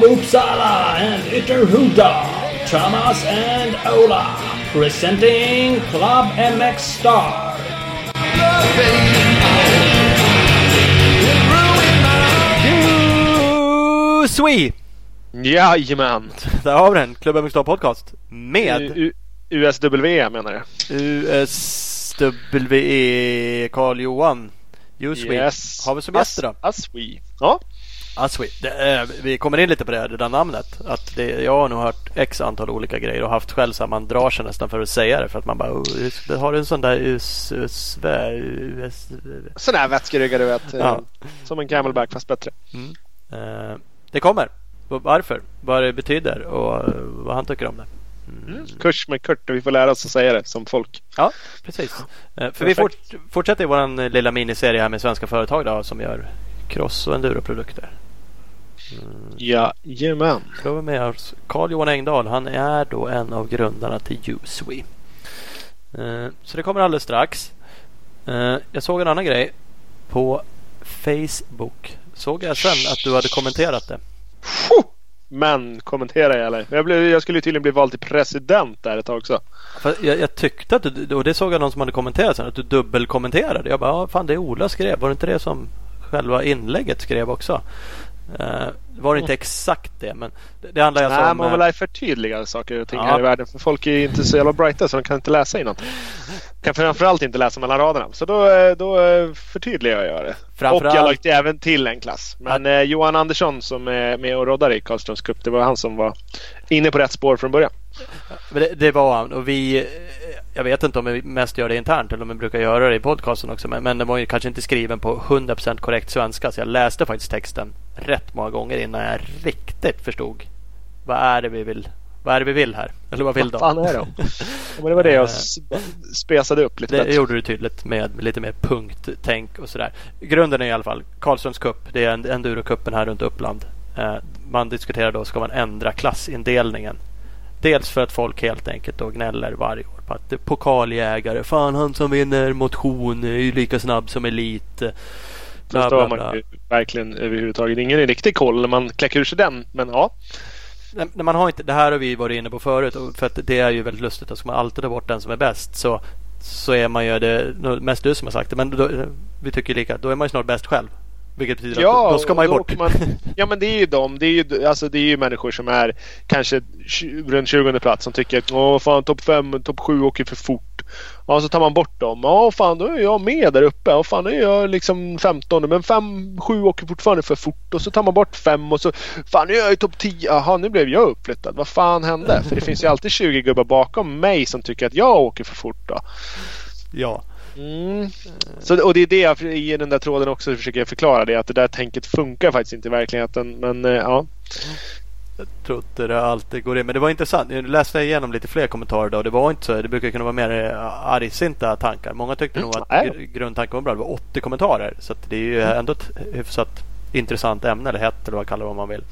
from Uppsala and Ytterhuda, Thomas and Ola, presenting Club MX Star. Swe! Jajamän! Där har vi den. Klubben MX Podcast. Med U- USWE menar jag. USWE Karl-Johan. Uswe. Yes. Har vi som gäster då? Aswe. Ja. Det, är- vi kommer in lite på det, det där namnet. Att det, jag har nog hört x antal olika grejer och haft själv så man drar sig nästan för att säga det. För att man bara, oh, har du en sån där US, US, US, Sån här vätskeryggad du vet. eh, Ja. Som en camelback fast bättre. Eh, Det kommer. Varför? Vad det betyder och eh, vad han tycker om det. Mm. Kurs med Kurt och vi får lära oss att säga det som folk. Ja, precis. Eh, För vi fort, fortsätter vår eh, lilla miniserie här med svenska företag då, som gör cross och enduroprodukter. Jajamän. Då har vi med oss Carl-Johan Engdahl. Han är då en av grundarna till Uswe. Eh, Så det kommer alldeles strax. Eh, Jag såg en annan grej på Facebook. Såg jag sen att du hade kommenterat det. Men kommentera jag eller? Jag, blev, jag skulle tydligen bli vald till president där ett tag också. Jag, jag tyckte att du, och det såg jag någon som hade kommenterat sen, att du dubbelkommenterade. Jag bara, ja, fan det är Ola skrev. Var det inte det som själva inlägget skrev också? Eh, var det inte exakt det, men det, det handlar alltså Nej, om... man eh, vill förtydliga saker och ting Ja. här i världen. För folk är ju inte så jävla brighta så de kan inte läsa innan. Kan framförallt inte läsa mellan raderna. Så då, eh, då eh, förtydligar jag det. Och jag lagt även till en klass. Men eh, Johan Andersson som är med och roddar i Karlströms Cup. Det var han som var inne på rätt spår från början. Det, det var han och vi... eh, Jag vet inte om vi mest gör det internt eller om vi brukar göra det i podcasten också. Men, men den var ju kanske inte skriven på 100% korrekt svenska. Så jag läste faktiskt texten rätt många gånger innan jag riktigt förstod. Vad är det vi vill? Vad är det vi vill här? Eller vad vill Vad de? fan är de? ja, det var det jag s- spesade upp lite Det bättre. gjorde du tydligt med lite mer punkttänk och sådär. Grunden är i alla fall Karlströms Cup. Det är en- endurocupen här runt Uppland. Eh, man diskuterar då, ska man ändra klassindelningen? Dels för att folk helt enkelt då gnäller varje år på att pokaljägare, fan han som vinner motion är ju lika snabb som elit. Bla, bla, har bla. man ju verkligen överhuvudtaget ingen riktig koll när man kläcker ur sig den. Men ja. Nej, men man har inte, det här har vi varit inne på förut för att det är ju väldigt lustigt. Att ska man alltid ta bort den som är bäst så, så är man ju det, mest du som har sagt det, men då, vi tycker lika. Då är man ju snart bäst själv. Vilket betyder Ja, att då ska man ju och bort. Man, ja men det är ju de. Det är ju, alltså, det är ju människor som är kanske runt 20 plats som tycker att åh fan topp 5, topp 7 åker för fort. Ja så tar man bort dem. Ja fan då är jag med där uppe. Ja fan då är jag liksom 15 men 5, 7 åker fortfarande för fort. Och så tar man bort 5 och så fan nu är jag i topp 10. Jaha nu blev jag uppflyttad. Vad fan hände? För det finns ju alltid 20 gubbar bakom mig som tycker att jag åker för fort då. Ja. Mm. Så, och det är det jag i den där tråden också försöker förklara det att det där tänket funkar faktiskt inte i verkligheten. Men eh, ja. Jag tror inte det alltid går in. Men det var intressant. Jag läste igenom lite fler kommentarer då. Det var inte så. Det brukar kunna vara mer eh, argsinta tankar. Många tyckte Mm, nog att gr- grundtanken var bra. Det var 80 kommentarer. Så att det är ju ändå ett hyfsat intressant ämne. Eller hett eller vad kallar det vad man vill.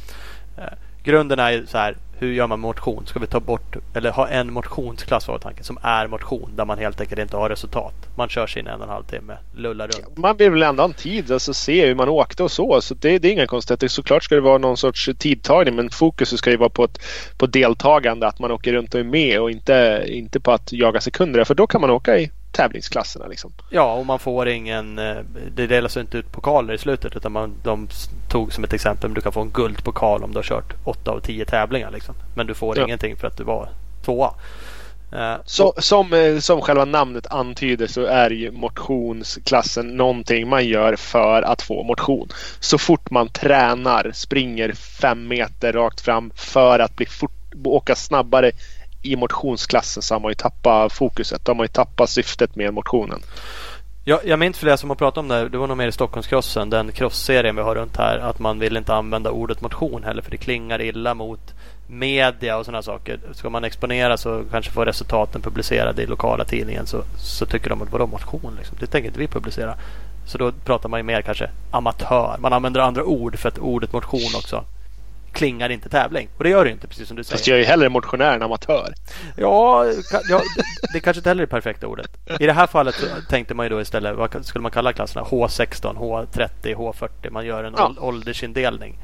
Grunden är ju så här. Hur gör man motion? Ska vi ta bort eller ha en motionsklass var tanken. Som är motion. Där man helt enkelt inte har resultat. Man kör sin en och en halv timme. Lullar runt. Man vill väl ändå ha en tid, alltså se hur man åkte och så. Så det, det är inga konstigheter. Såklart ska det vara någon sorts tidtagning men fokus ska ju vara på, ett, på deltagande. Att man åker runt och är med och inte, inte på att jaga sekunder. För då kan man åka i tävlingsklasserna liksom. Ja, och man får ingen... eh, Det delas inte ut pokaler i slutet utan man, de tog som ett exempel. Du kan få en guldpokal om du har kört 8 av 10 tävlingar. Liksom. Men du får Ja. ingenting för att du var tvåa. Eh, Så, som, eh, som själva namnet antyder så är ju motionsklassen någonting man gör för att få motion. Så fort man tränar, springer fem meter rakt fram för att bli fort, åka snabbare i motionsklassen så har man ju tappat fokuset. Då har man ju tappat syftet med motionen. Jag, jag minns flera som har pratat om det. här. Det var nog mer i Stockholmskrossen. Den crossserien vi har runt här. Att man vill inte använda ordet motion heller. För det klingar illa mot media och sådana saker. Ska man exponera så kanske få resultaten publicerade i lokala tidningen. Så, så tycker de att vadå motion? Liksom. Det tänker inte vi publicera. Så då pratar man ju mer kanske amatör. Man använder andra ord för att ordet motion också klingar inte tävling. Och det gör det inte precis som du säger. Fast jag är ju hellre motionär än amatör. Ja, ja det, kanske inte heller är det perfekta ordet. I det här fallet tänkte man ju då istället, vad skulle man kalla klasserna? H16, H30, H40. Man gör en Ja. ål- åldersindelning.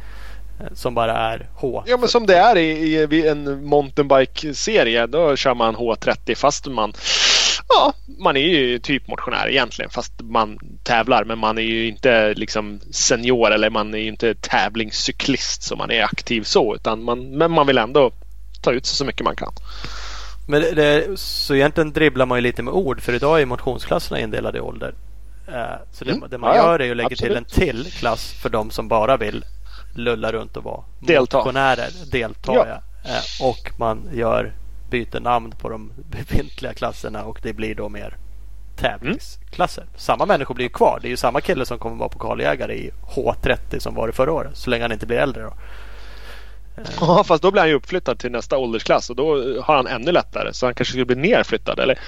eh, som bara är H. Ja men som det är i, i en mountainbike-serie. Då kör man H30 fast man Ja, man är ju typ motionär egentligen fast man tävlar men man är ju inte liksom senior eller man är ju inte tävlingscyklist så man är aktiv så utan man, men man vill ändå ta ut sig så mycket man kan. Men det, det, så egentligen dribblar man ju lite med ord för idag är motionsklasserna indelade i ålder. Uh, så det, mm. det man ja, gör är att lägga absolut. till en till klass för de som bara vill lulla runt och vara delta. motionärer. Delta. Ja. Uh, och man gör byter namn på de befintliga klasserna och det blir då mer tävlingsklasser. Mm. Samma människor blir kvar. Det är ju samma kille som kommer vara pokaljägare i H30 som var det förra året. Så länge han inte blir äldre. Då. Ja, fast då blir han ju uppflyttad till nästa åldersklass och då har han ännu lättare. Så han kanske skulle bli nerflyttad eller?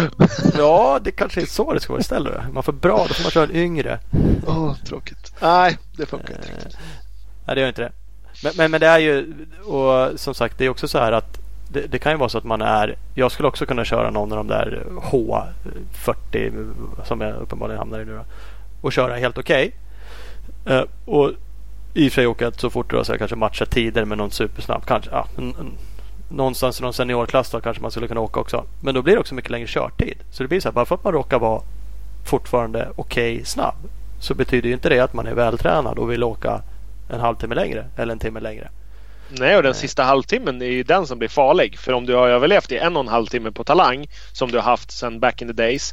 Ja, det kanske är så det ska vara istället. Man får bra, då får man köra en yngre. Åh, oh, tråkigt. Nej, det funkar inte riktigt. Nej, det gör inte det. Men, men, men, det är ju, och som sagt, det är också så här att det, det, kan ju vara så att man är... Jag skulle också kunna köra någon av de där H40 som jag uppenbarligen hamnar i nu då, och köra helt okej. Okay. Uh, och i och för sig åka så fort då, så jag kanske matcha tider med någon supersnabb. Kanske, ja, någonstans i någon seniorklass då kanske man skulle kunna åka också. Men då blir det också mycket längre körtid. Så det blir så här, bara för att man råkar vara fortfarande okej okay, snabb så betyder ju inte det att man är vältränad och vill åka en halvtimme längre eller en timme längre. Nej, och den sista halvtimmen är ju den som blir farlig. För om du har överlevt i en och en halv timme på talang som du har haft sedan back in the days.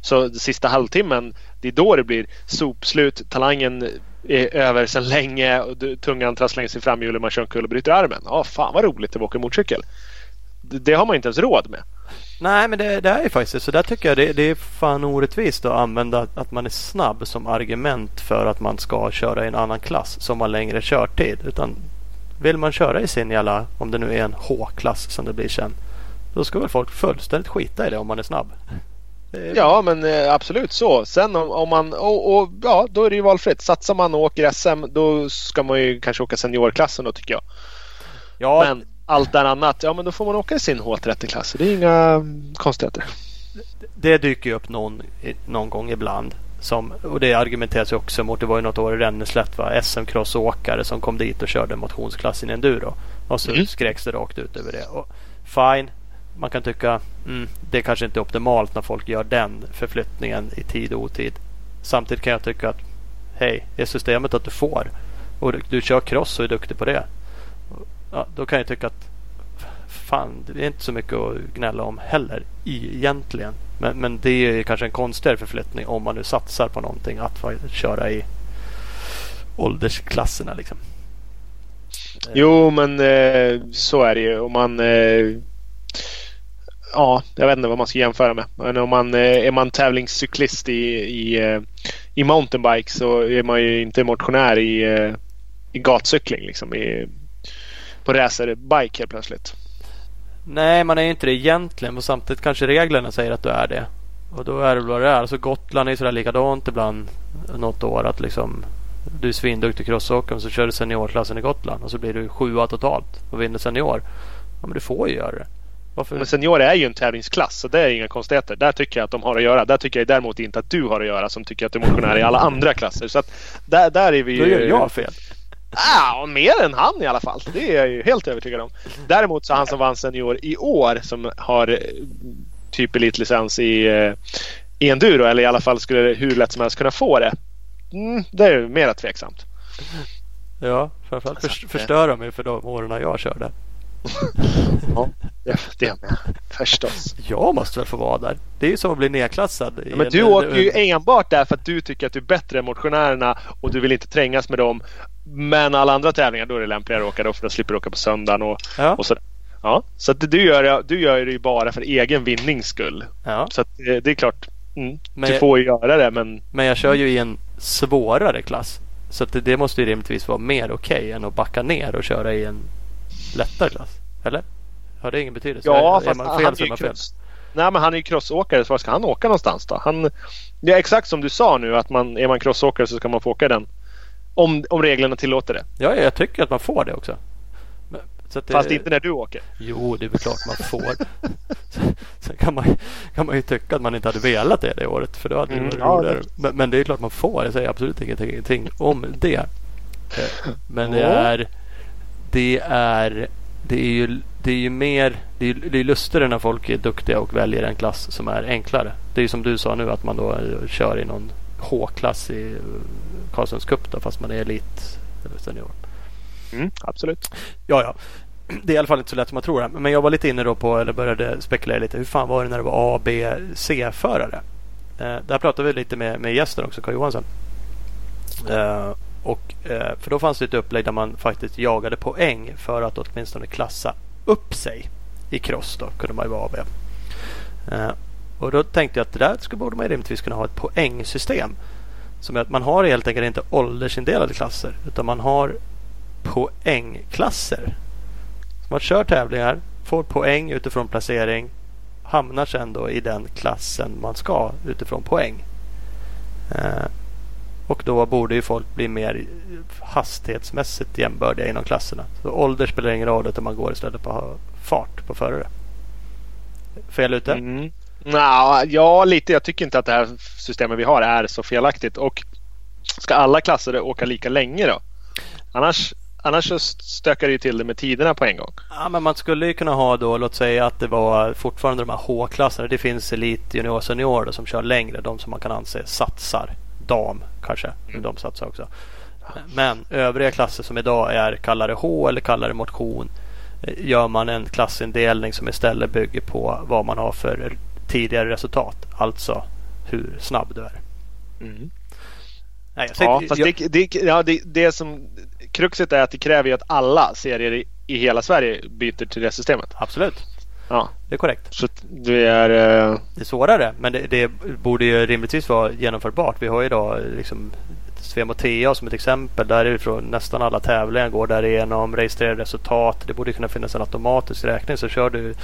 Så den sista halvtimmen, det är då det blir sopslut. Talangen är över sedan länge och tungan trasslar sig framhjulet man kör omkull och bryter armen. Ja, fan vad roligt att åka motorcykel. Det, det har man inte ens råd med. Nej, men det, det är ju faktiskt så. Där tycker jag det, det är fan orättvist att använda att man är snabb som argument för att man ska köra i en annan klass som har längre körtid. Utan vill man köra i sin jävla, om det nu är en H-klass som det blir sen. Då ska väl folk fullständigt skita i det om man är snabb. Ja men eh, absolut så. Sen om, om man, och, och, ja då är det ju valfritt. Satsar man och åker SM då ska man ju kanske åka seniorklassen då tycker jag. Ja. Men allt där annat, ja men då får man åka i sin H30-klass. Det är inga konstigheter. Det dyker ju upp någon, någon gång ibland. Som, och det argumenteras ju också mot, det var ju något år i Ränneslätt SM-crossåkare som kom dit och körde motionsklassen i enduro. Och så mm. skreks det rakt ut över det. Och fine, man kan tycka mm, det kanske inte är optimalt när folk gör den förflyttningen i tid och otid. Samtidigt kan jag tycka att hej, är systemet att du får och du, du kör cross och är duktig på det. Ja, då kan jag tycka att fan, det är inte så mycket att gnälla om heller egentligen. Men, men det är kanske en konstigare förflyttning om man nu satsar på någonting att köra i åldersklasserna. Liksom. Jo, men eh, så är det ju. Om man eh, ja, jag vet inte vad man ska jämföra med. Men om man eh, är man tävlingscyklist i, i, eh, i mountainbike så är man ju inte motionär i, eh, i gatcykling liksom. I, på racerbike helt plötsligt. Nej, man är inte det egentligen. Men samtidigt kanske reglerna säger att du är det. Och då är det vad det är. Alltså Gotland är sådär likadant ibland något år. att liksom Du är svinduktig crossåkare och så kör du seniorklassen i Gotland. Och så blir du sjua totalt och vinner senior. Ja, men du får ju göra det. Varför? Men senior är ju en tävlingsklass så det är inga konstigheter. Där tycker jag att de har att göra. Där tycker jag däremot inte att du har att göra som tycker att du är motionär i alla andra klasser. Så att där, där är vi ju... Då gör jag fel. Ja, mer än han i alla fall. Det är jag ju helt övertygad om. Däremot så han som vann senior i år som har eh, typ elitlicens i, eh, i enduro eller i alla fall skulle hur lätt som helst kunna få det. Mm, det är mera tveksamt. Ja, framförallt alltså, förstör de ju för de åren jag körde. ja, det med. Förstås. Jag måste väl få vara där. Det är ju som att bli nedklassad. Ja, men du en, åker ju enbart där för att du tycker att du är bättre än motionärerna och du vill inte trängas med dem. Men alla andra tävlingar då är det lämpligare att åka då för då slipper du åka på söndagen och, ja. och sådär. Ja, så att du gör, du gör det ju bara för egen vinnings skull. Ja. Så det, det är klart. Mm, du jag, får ju göra det men... Men jag kör ju i en svårare klass. Så att det, det måste ju rimligtvis vara mer okej okay än att backa ner och köra i en lättare klass. Eller? Har det ingen betydelse? Ja, är fast man fel, han är ju cross. Nej, men han är ju crossåkare så var ska han åka någonstans då? Han, det är exakt som du sa nu att man, är man crossåkare så ska man få åka den. Om, om reglerna tillåter det. Ja, jag tycker att man får det också. Det, Fast inte när du åker. Jo, det är väl klart man får. Sen kan man, kan man ju tycka att man inte hade velat det det året. För då hade mm, det varit roligare. Ja, men, men, det är klart man får. Jag säger absolut ingenting, om det. Eh, men det är det är, det är ju det är ju mer det är, det är lustigare när folk är duktiga och väljer en klass som är enklare. Det är ju som du sa nu att man då kör i någon H-klass i Karlssons Cup då, fast man är elit eller senior. Mm, absolut. Ja, ja. Det är i alla fall inte så lätt som man tror. Men jag var lite inne då på, eller började spekulera lite. Hur fan var det när det var A, B, C-förare? Eh, där pratade vi lite med, med gästen också, Karl Johansson. Eh, och, eh, för då fanns det ett upplägg där man faktiskt jagade poäng för att åtminstone klassa upp sig i cross. Då kunde man ju vara AB. Eh, och då tänkte jag att det där skulle, borde man rimligtvis kunna ha ett poängsystem. Som är att man har helt enkelt inte åldersindelade klasser utan man har poängklasser. Så man kör tävlingar, får poäng utifrån placering, hamnar sen då i den klassen man ska utifrån poäng. Eh, och då borde ju folk bli mer hastighetsmässigt jämbördiga inom klasserna. Så ålder spelar ingen roll utan man går istället på fart på förare. Fel ute? Mm. Nå, ja, lite. Jag tycker inte att det här systemet vi har är så felaktigt. Och ska alla klasser åka lika länge då? Annars, annars så stökar det ju till det med tiderna på en gång. Ja, men man skulle ju kunna ha då, låt säga att det var fortfarande de här H-klasserna. Det finns elit, junior, senior då, som kör längre. De som man kan anse satsar. Dam kanske. Mm. De satsar också. Men övriga klasser som idag är kallade H eller kallade motion gör man en klassindelning som istället bygger på vad man har för tidigare resultat. Alltså hur snabb du är. Mm. Nej, jag ja, fast jag... Det, det, ja, det, det som kruxet är att det kräver att alla serier i, i hela Sverige byter till det systemet. Absolut. Ja. Det är korrekt. Så det är... Uh... Det är svårare men det, det, borde ju rimligtvis vara genomförbart. Vi har idag liksom Svemotea som ett exempel. Därifrån nästan alla tävlingar går därigenom. Registrerade resultat. Det borde kunna finnas en automatisk räkning. Så kör du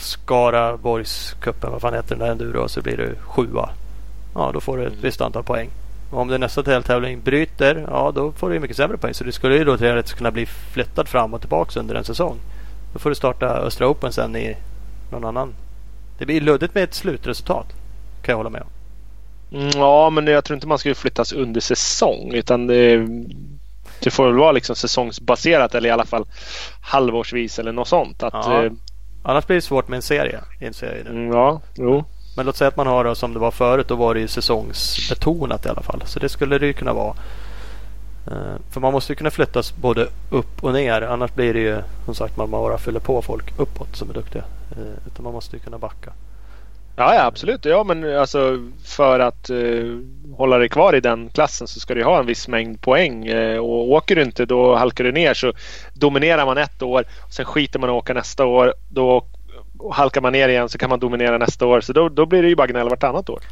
Skaraborgscupen, vad fan heter den där enduro, så blir du sjua. Ja, då får du ett mm. visst antal poäng. Och om det nästa tävling bryter, ja då får du mycket sämre poäng. Så du skulle ju då teoretiskt kunna bli flyttad fram och tillbaka under en säsong. Då får du starta Östra Open sen i någon annan. Det blir luddigt med ett slutresultat. Kan jag hålla med om. Mm, ja, men jag tror inte man ska flyttas under säsong. Utan det, det får väl vara liksom säsongsbaserat eller i alla fall halvårsvis eller något sånt. Att, ja. Eh, Annars blir det svårt med en serie. Inser jag nu. Mm, ja, jo. Men låt säga att man har det som det var förut. Då var det ju säsongsbetonat i alla fall. Så det skulle det ju kunna vara. Uh, för man måste ju kunna flyttas både upp och ner. Annars blir det ju som sagt man bara fyller på folk uppåt som är duktiga. Uh, utan man måste ju kunna backa. Ja, ja absolut. Ja, men alltså för att uh, hålla dig kvar i den klassen så ska du ha en viss mängd poäng. Uh, och åker du inte då halkar du ner så dominerar man ett år. Sen skiter man att åka nästa år. Då halkar man ner igen så kan man dominera nästa år. Så då, då blir det ju bara gnäll vartannat år.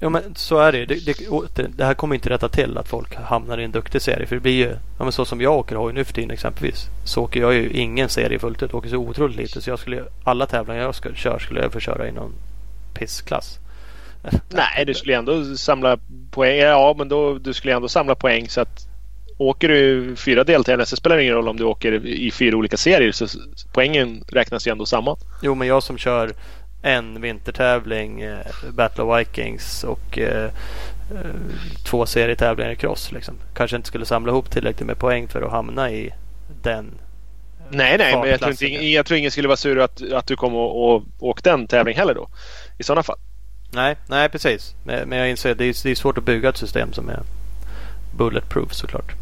Ja men så är det ju. Det, det, det, här kommer inte rätta till att folk hamnar i en duktig serie. För det blir ju, ja, men så som jag åker hoj nu för tiden exempelvis. Så åker jag ju ingen serie fullt ut. Åker så otroligt lite. Så jag skulle, alla tävlingar jag ska, kör skulle jag få köra i någon pissklass. Nej, du skulle ändå samla poäng. Ja, men då, du skulle ändå samla poäng så att Åker du fyra deltävlingar så spelar det ingen roll om du åker i fyra olika serier. Så poängen räknas ju ändå samman. Jo, men jag som kör en vintertävling, eh, Battle of Vikings och eh, eh, två serietävlingar i cross. Liksom. Kanske inte skulle samla ihop tillräckligt med poäng för att hamna i den Nej, nej, men jag tror, inte, jag tror ingen skulle vara sur att, att du kom och, och åkte en tävling heller då. I sådana fall. Nej, nej precis. Men, men jag inser att det är, det är svårt att bygga ett system som är bulletproof såklart.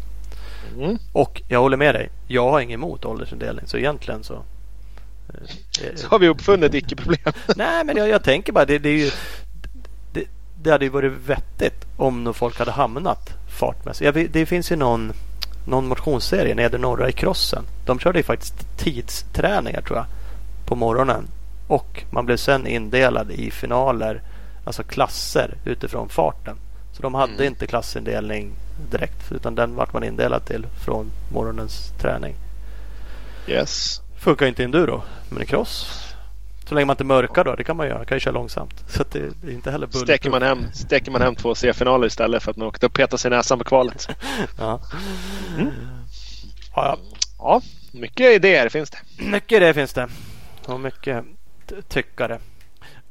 Mm. Och jag håller med dig. Jag har inget emot åldersindelning. Så egentligen så så har vi uppfunnit icke-problem. Nej, men jag, jag, tänker bara det, det, är ju, det, det hade ju varit vettigt om folk hade hamnat fartmässigt. Ja, det finns ju någon, någon motionsserie, Nedre Norra i crossen. De körde ju faktiskt tidsträningar tror jag på morgonen. Och man blev sen indelad i finaler, alltså klasser utifrån farten. Så de hade mm. inte klassindelning direkt utan den vart man indelad till från morgonens träning. Yes. Funkar inte i enduro, men i cross. Så länge man inte mörkar då, det kan man göra. Man kan ju köra långsamt. Så det, är inte heller bullet. Stäcker man, hem, stäcker man hem två C-finaler istället för att man åkte och petade sig i näsan på kvalet. ja. Mm. Ja, ja. ja, mycket idéer finns det. Mycket idéer finns det. Och mycket tyckare.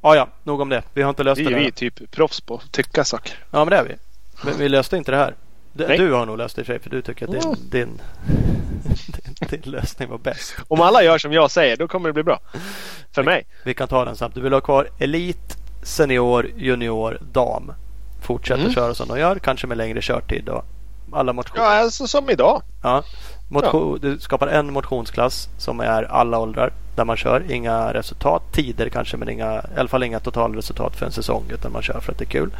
Ja, ja, nog om det. Vi har inte löst vi, det. Vi är typ proffs på att tycka saker. Ja, men det är vi. Men vi löste inte det här. Du, du har nog löst det i för sig för du tycker att din, mm. din, din, din, lösning var bäst. Om alla gör som jag säger då kommer det bli bra. För vi, mig. Vi kan ta den snabbt. Du vill ha kvar Elit, Senior, Junior, Dam. Fortsätter mm. köra som de gör. Kanske med längre körtid. Och alla motion... Ja, alltså som idag. Ja. Motion, ja. Du skapar en motionsklass som är alla åldrar. Där man kör. Inga resultat. Tider kanske men inga, i alla fall inga totalresultat för en säsong. Utan man kör för att det är kul.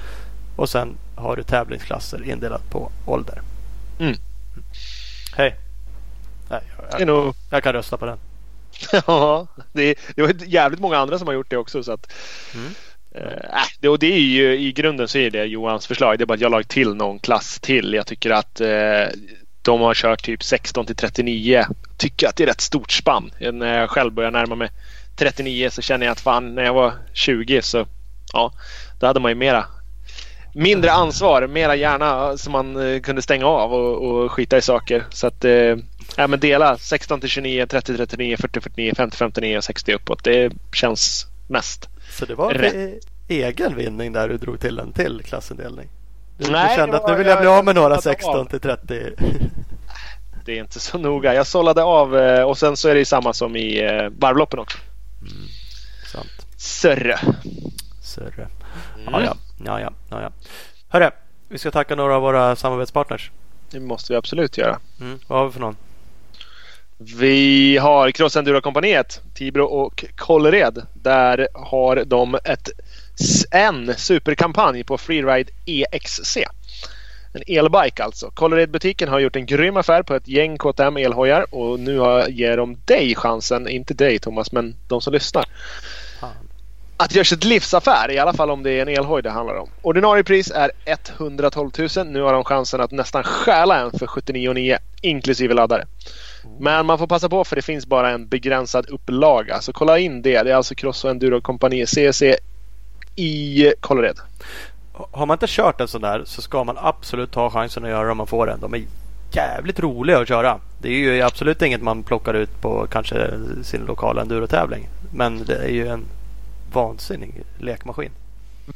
Och sen har du tävlingsklasser indelat på ålder. Mm. Hej. Nej, jag, jag, nog... jag, kan rösta på den. ja, det det är jävligt många andra som har gjort det också. Så att, mm. äh, det, och det är ju i grunden så är det Johans förslag. Det är bara att jag lagt till någon klass till. Jag tycker att eh, de har kört typ 16 till 39. Tycker att det är rätt stort spann. När jag själv börjar närma mig 39 så känner jag att fan när jag var 20 så ja, då hade man ju mera mindre ansvar, mera hjärna som man eh, kunde stänga av och, och skita i saker. Så att eh, ja, men dela 16 till 29, 30 till 39, 40 49, 50 59 och 60 uppåt. Det känns mest Så det var rätt. egen vinning där du drog till en till klassindelning? Du, Nej, du kände att nu vill jag, jag bli av med några 16 av. till 30? det är inte så noga. Jag sållade av eh, och sen så är det samma som i varvloppen också. Mm, sant. Sörre. Sörre. Mm. Ja, ja. Ja, ja, ja, ja. Hörru, vi ska tacka några av våra samarbetspartners. Det måste vi absolut göra. Mm. Vad har vi för någon? Vi har Cross Enduro kompaniet Tibro och Kållered. Där har de ett, en superkampanj på Freeride EXC. En elbike alltså. Kållered-butiken har gjort en grym affär på ett gäng KTM elhojar och nu ger de dig chansen, inte dig Thomas, men de som lyssnar, att göra sitt livsaffär, i alla fall om det är en elhoj det handlar om. Ordinarie pris är 112 000. Nu har de chansen att nästan stjäla en för 79 inklusive laddare. Men man får passa på för det finns bara en begränsad upplaga. Så kolla in det. Det är alltså Cross och Enduro Company CC i Kållered. Har man inte kört en sån där så ska man absolut ta chansen att göra det om man får den. De är jävligt roliga att köra. Det är ju absolut inget man plockar ut på kanske sin lokala endurotävling. Men det är ju en vansinnig lekmaskin.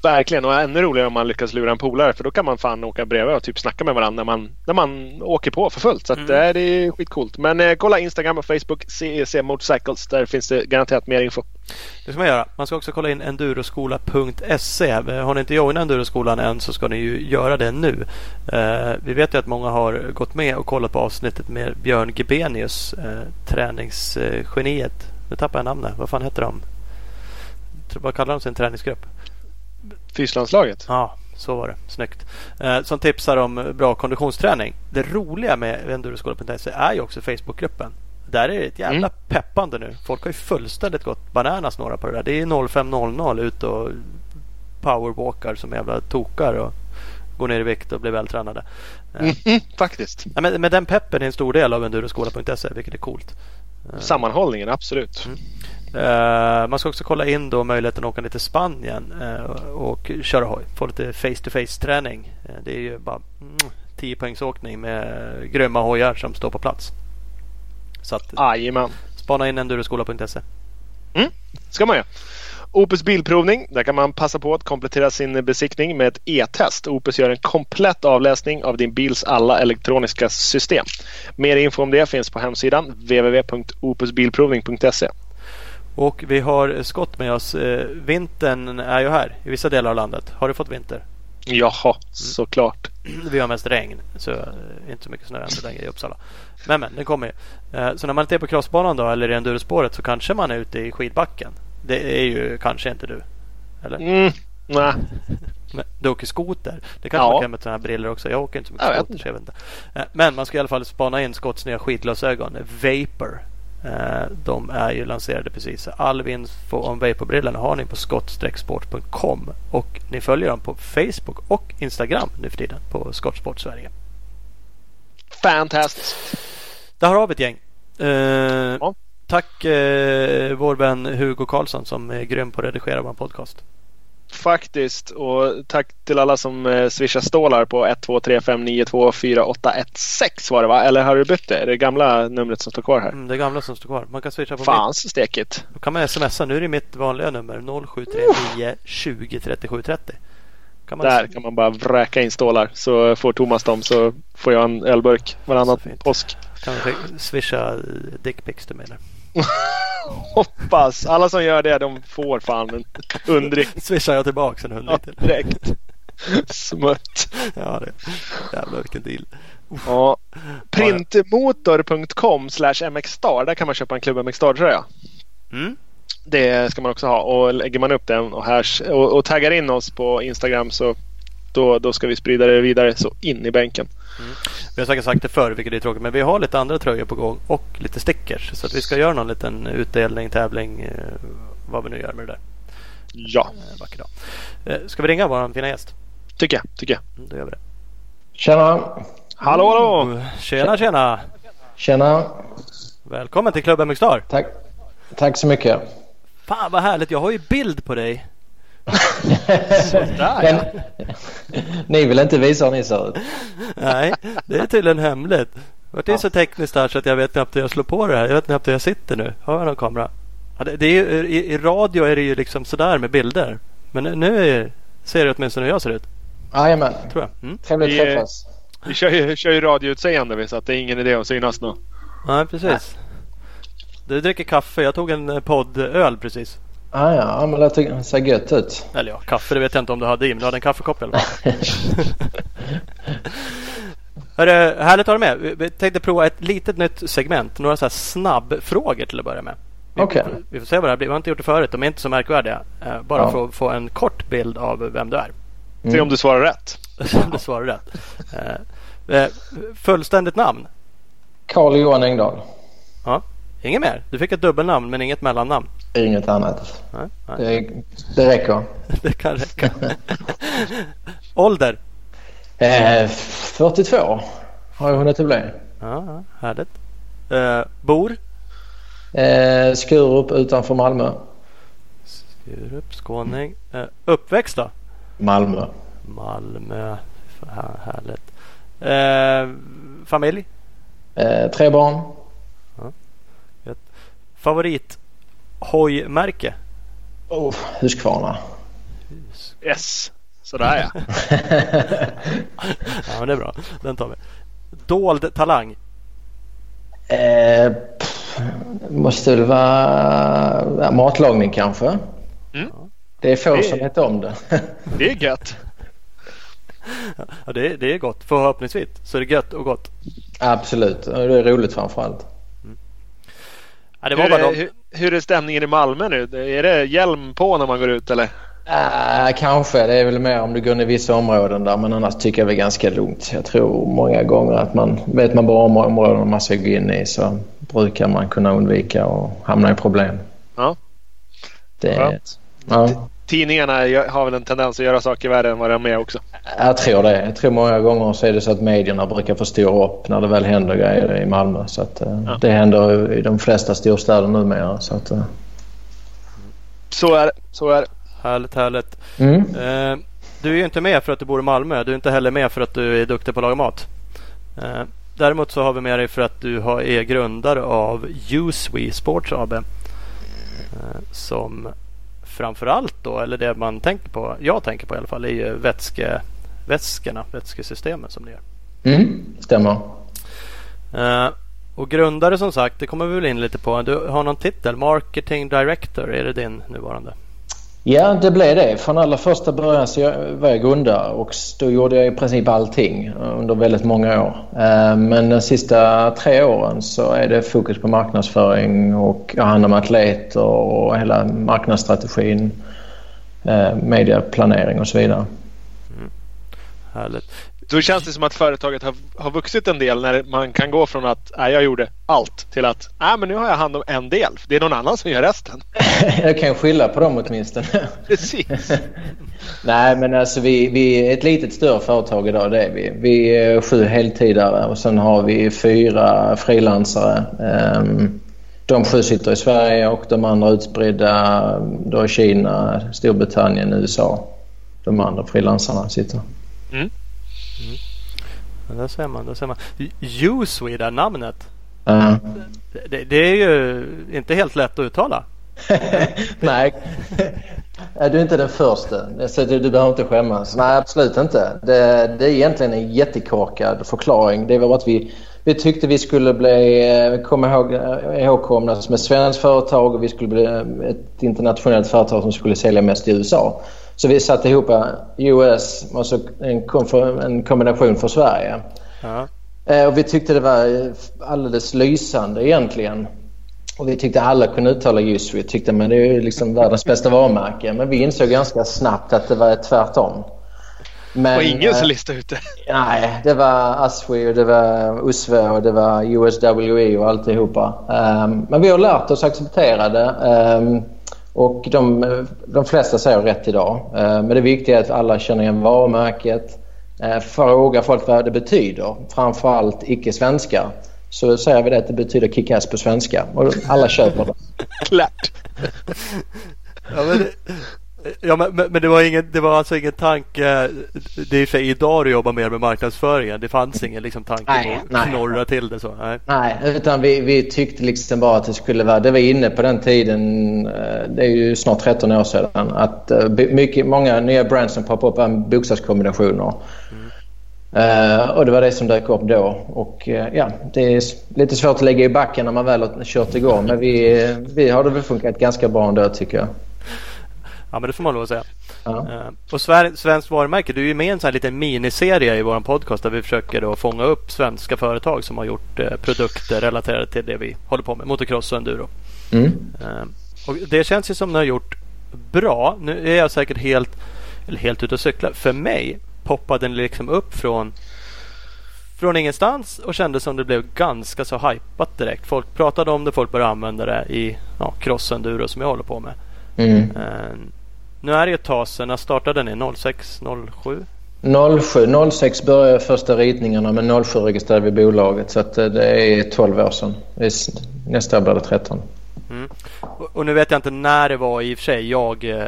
Verkligen och ännu roligare om man lyckas lura en polare för då kan man fan åka bredvid och typ snacka med varandra när man, när man åker på för fullt. Så att, mm. äh, det är skitcoolt. Men eh, kolla Instagram och Facebook CEC Motorcycles. Där finns det garanterat mer info. Det ska man göra. Man ska också kolla in enduroskola.se. Har ni inte joinat Enduroskolan än så ska ni ju göra det nu. Eh, vi vet ju att många har gått med och kollat på avsnittet med Björn Gebenius, eh, träningsgeniet. Nu tappar jag namnet. Vad fan heter de? Vad kallar de sin träningsgrupp? Fyslandslaget? Ja, så var det. Snyggt. Eh, som tipsar om bra konditionsträning. Det roliga med enduroskola.se är ju också Facebookgruppen. Där är det ett jävla mm. peppande nu. Folk har ju fullständigt gått bananas några på det där. Det är 05.00 ut och powerwalkar som jävla tokar och går ner i vikt och blir vältränade. Mm, mm, faktiskt. Ja, men, men den peppen är en stor del av enduroskola.se vilket är coolt. Sammanhållningen, absolut. Mm. Uh, man ska också kolla in då möjligheten att åka ner till Spanien uh, och köra hoj. Få lite face to face träning. Uh, det är ju bara mm, 10 poängs åkning med grymma hojar som står på plats. Så att, Jajamän. spana in enduroskola.se. Mm, ska man göra. Opus Bilprovning. Där kan man passa på att komplettera sin besiktning med ett e-test. Opus gör en komplett avläsning av din bils alla elektroniska system. Mer info om det finns på hemsidan www.opusbilprovning.se. Och vi har skott med oss. Eh, vintern är ju här i vissa delar av landet. Har du fått vinter? Jaha, mm. såklart. Vi har mest regn, så eh, inte så mycket snö än längre i Uppsala. Men men, den kommer ju. Eh, så när man inte är på crossbanan då eller i endurospåret så kanske man är ute i skidbacken. Det är ju kanske inte du. Eller? Mm, nej. Du åker skoter. Det kanske ja. man kan med sådana här brillor också. Jag åker inte så mycket jag skoter. Så jag vet inte. Men man ska i alla fall spana in Scotts nya skidglasögon. Vapor. Eh, de är ju lanserade precis. All info om Vaporbrillorna har ni på skott-sport.com och ni följer dem på Facebook och Instagram nu för tiden på Skottsport Sverige. Fantastiskt! Där har vi ett gäng. Uh, ja. Tack uh, vår vän Hugo Karlsson som är grym på att redigera vår podcast. Faktiskt. Och tack till alla som eh, swishar stålar på 1235924816 var det va? Eller har du bytt det? Är det gamla numret som står kvar här? Mm, det gamla som står kvar. Man kan swisha på Fan så stekigt. Då kan man smsa. Nu är det mitt vanliga nummer 0739 20 37 30. Kan man Där kan man bara vräka in stålar så får Thomas dem så får jag en ölburk varannan påsk. Kan skick- swisha dickpics mig där. Hoppas! Alla som gör det de får fan en undring. Swishar jag tillbaks en hundring Ja, till. direkt. Smutt. Ja, det. Jävlar vilken deal. Ja. Printmotor.com slash mxstar. Där kan man köpa en Klubb MXstar tröja. Mm. Det ska man också ha. Och lägger man upp den och, här, och, och taggar in oss på Instagram så då, då ska vi sprida det vidare så in i bänken. Vi har säkert sagt det förr, vilket är tråkigt, men vi har lite andra tröjor på gång och lite stickers. Så att vi ska göra någon liten utdelning, tävling, eh, vad vi nu gör med det där. Ja, Eh, vacker dag. Eh, ska vi ringa vår fina gäst? tycker jag. Tycker jag. Mm, Då gör vi det. Tjena! Hallå hallå! Tjena tjena! Tjena! Välkommen till Klubben Mixstar! Tack, Tack så mycket. Fan vad härligt, jag har ju bild på dig. Där Men, ja. ni vill inte visa hur ni ser ut? Nej, det är tydligen hemligt. Vart är så tekniskt här så att jag vet knappt hur jag slår på det här. Jag vet knappt hur jag sitter nu. Har jag någon kamera? Ja, det, det är ju, i, I radio är det ju liksom sådär med bilder. Men nu- nu är, ser det åtminstone hur jag ser ut. Jajamän. Tror jag. Mm. Trevligt Vi, att träffas. Vi kör ju, kör ju radioutseende så att det är ingen idé att synas nu. Nej, precis. Du dricker kaffe. Jag tog en eh, poddöl precis. Ah, ja, men det ser gött ut. Eller ja, kaffe det vet jag inte om du hade i. Men du hade en kaffekopp i alla fall. Hörru, härligt att ha dig med. Vi- tänkte prova ett litet nytt segment. Några så här snabbfrågor till att börja med. Vi, Okej. vi får se vad det här blir. Vi har inte gjort det förut. De är inte så märkvärdiga. Eh, bara Ja. för att få en kort bild av vem du är. Se om du svarar rätt. Om du svarar rätt. Eh, eh, fullständigt namn? Carl Johan Engdahl. Ja. Inget mer? Du fick ett dubbelnamn men inget mellannamn? Inget annat. Nej, nej. Det, det räcker. Det kan räcka. Ålder? Eh, 42 har jag hunnit bli. Ja, ja, härligt. Eh, bor? Eh, Skurup utanför Malmö. Skurup, skåning. Eh, uppväxt då? Malmö. Malmö. Fan, här- härligt. Eh, familj? Eh, tre barn. Favorit hojmärke? Oh, Husqvarna. Yes. Sådär ja. Ja, men det är bra. Den tar vi. Dold talang? Eh, pff, måste väl vara ja, matlagning kanske. Mm. Det är få Det- som vet om det. Det är gött. Ja, det, är- det är gott. Förhoppningsvis så är det gött och gott. Absolut. Det är roligt framförallt. Ja, det var hur, bara är, de. hur, hur är stämningen i Malmö nu? Är det hjälm på när man går ut eller? Äh, kanske. Det är väl mer om du går in i vissa områden där. Men annars tycker jag det är ganska lugnt. Jag tror många gånger att man vet man bara om områden man ska gå in i så brukar man kunna undvika att hamna i problem. Ja. Det, Skönt. ja, Tidningarna har väl en tendens att göra saker värre än vad de är också. jag tror det. Jag tror många gånger så är det så att medierna brukar förstora upp när det väl händer grejer i Malmö. Så att, eh, Ja. Det händer i de flesta storstäder numera. Så att, eh, Så är det. Så är det. Härligt, härligt. mm. Eh, du är ju inte med för att du bor i Malmö. Du är inte heller med för att du är duktig på att laga mat. Eh, däremot så har vi med dig för att du har, är grundare av Uswe Sports AB. Eh, som framförallt då, eller det man tänker på, jag tänker på i alla fall, är ju vätske, vätskorna, vätskesystemen som ni gör. Mm. Stämmer. Eh, och grundare som sagt, det kommer vi väl in lite på. Du har någon titel, Marketing Director, är det din nuvarande? Ja, det blev det. Från allra första början så var jag grundare och då gjorde jag i princip allting under väldigt många år. Eh, men de sista tre åren så är det fokus på marknadsföring och jag handlar med atleter och hela marknadsstrategin, medieplanering mediaplanering och så vidare. Mm. Härligt. Då känns det som att företaget har, har vuxit en del när man kan gå från att nej, jag gjorde allt till att nej, men nu har jag hand om en del. Det är någon annan som gör resten. Jag kan skylla på dem åtminstone. Precis. Nej, men alltså vi, vi är ett litet större företag idag. Det är vi. Vi är sju heltidare och sen har vi fyra frilansare. Ehm, De sju sitter i Sverige och de andra utspridda då i Kina, Storbritannien, USA. De andra frilansarna sitter. Ja, där ser man. Där ser man. Uswe, det här namnet. Ja. Det, det är ju inte helt lätt att uttala. Nej. du är inte den första. Så du, du behöver inte skämmas. Nej, absolut inte. Det, det är egentligen en jättekorkad förklaring. Det var att vi, vi tyckte vi skulle bli, eh, komma ihåg, eh, ihågkomna som ett svenskt företag och vi skulle bli ett internationellt företag som skulle sälja mest i USA. Så vi satte ihop US och så en, en kombination för Sverige. Ja. Och vi tyckte det var alldeles lysande egentligen. Och vi tyckte alla kunde uttala just. Vi tyckte men det är ju liksom världens bästa varumärke. Men vi insåg ganska snabbt att det var tvärtom. Men, och ingen som eh, listade ut det? Nej, det var Aswi och det var USWE och det var USWE och alltihopa. Um, men vi har lärt oss acceptera det. Um, och de, de flesta säger rätt idag. Uh, men det viktiga är att alla känner igen varumärket. Uh, fråga folk vad det betyder. Framförallt icke-svenskar så säger vi det att det betyder kickass på svenska och alla köper det. Klart! ja, men, ja, men, men, det, var ingen, det var alltså ingen tanke. Det är för idag du jobbar mer med marknadsföringen. Det fanns ingen liksom, tanke nej, på att knorra till det så? Nej, nej utan vi, vi tyckte liksom bara att det skulle vara. Det var inne på den tiden. Eh, det är ju snart 13 år sedan. Att eh, mycket, många nya brands som poppar upp är bokstavskombinationer. Mm. Uh, och det var det som dök upp då. Och uh, ja, det är lite svårt att lägga i backen när man väl har kört igång. Men vi, vi har det väl funkat ganska bra ändå tycker jag. Ja men det får man lov att säga. Ja. Uh, och Svenskt varumärke, du är ju med i en sån här liten miniserie i vår podcast där vi försöker då fånga upp svenska företag som har gjort produkter relaterade till det vi håller på med, motocross och enduro. Mm. och det känns ju som ni har gjort bra. Nu är jag säkert helt, eller helt ute och cyklar. För mig poppade den liksom upp från från ingenstans och kändes som det blev ganska så hypat direkt. Folk pratade om det, folk började använda det i ja, crossenduro som jag håller på med. Mm. Nu är det ett tag sedan. När startade ni? 06, 07? 07, 06 började första ritningarna men 07 registrerade vi bolaget så att eh, det är 12 år sedan. Nästa år blir det 13. Mm. Och, och, nu vet jag inte när det var i och för sig. Jag, eh,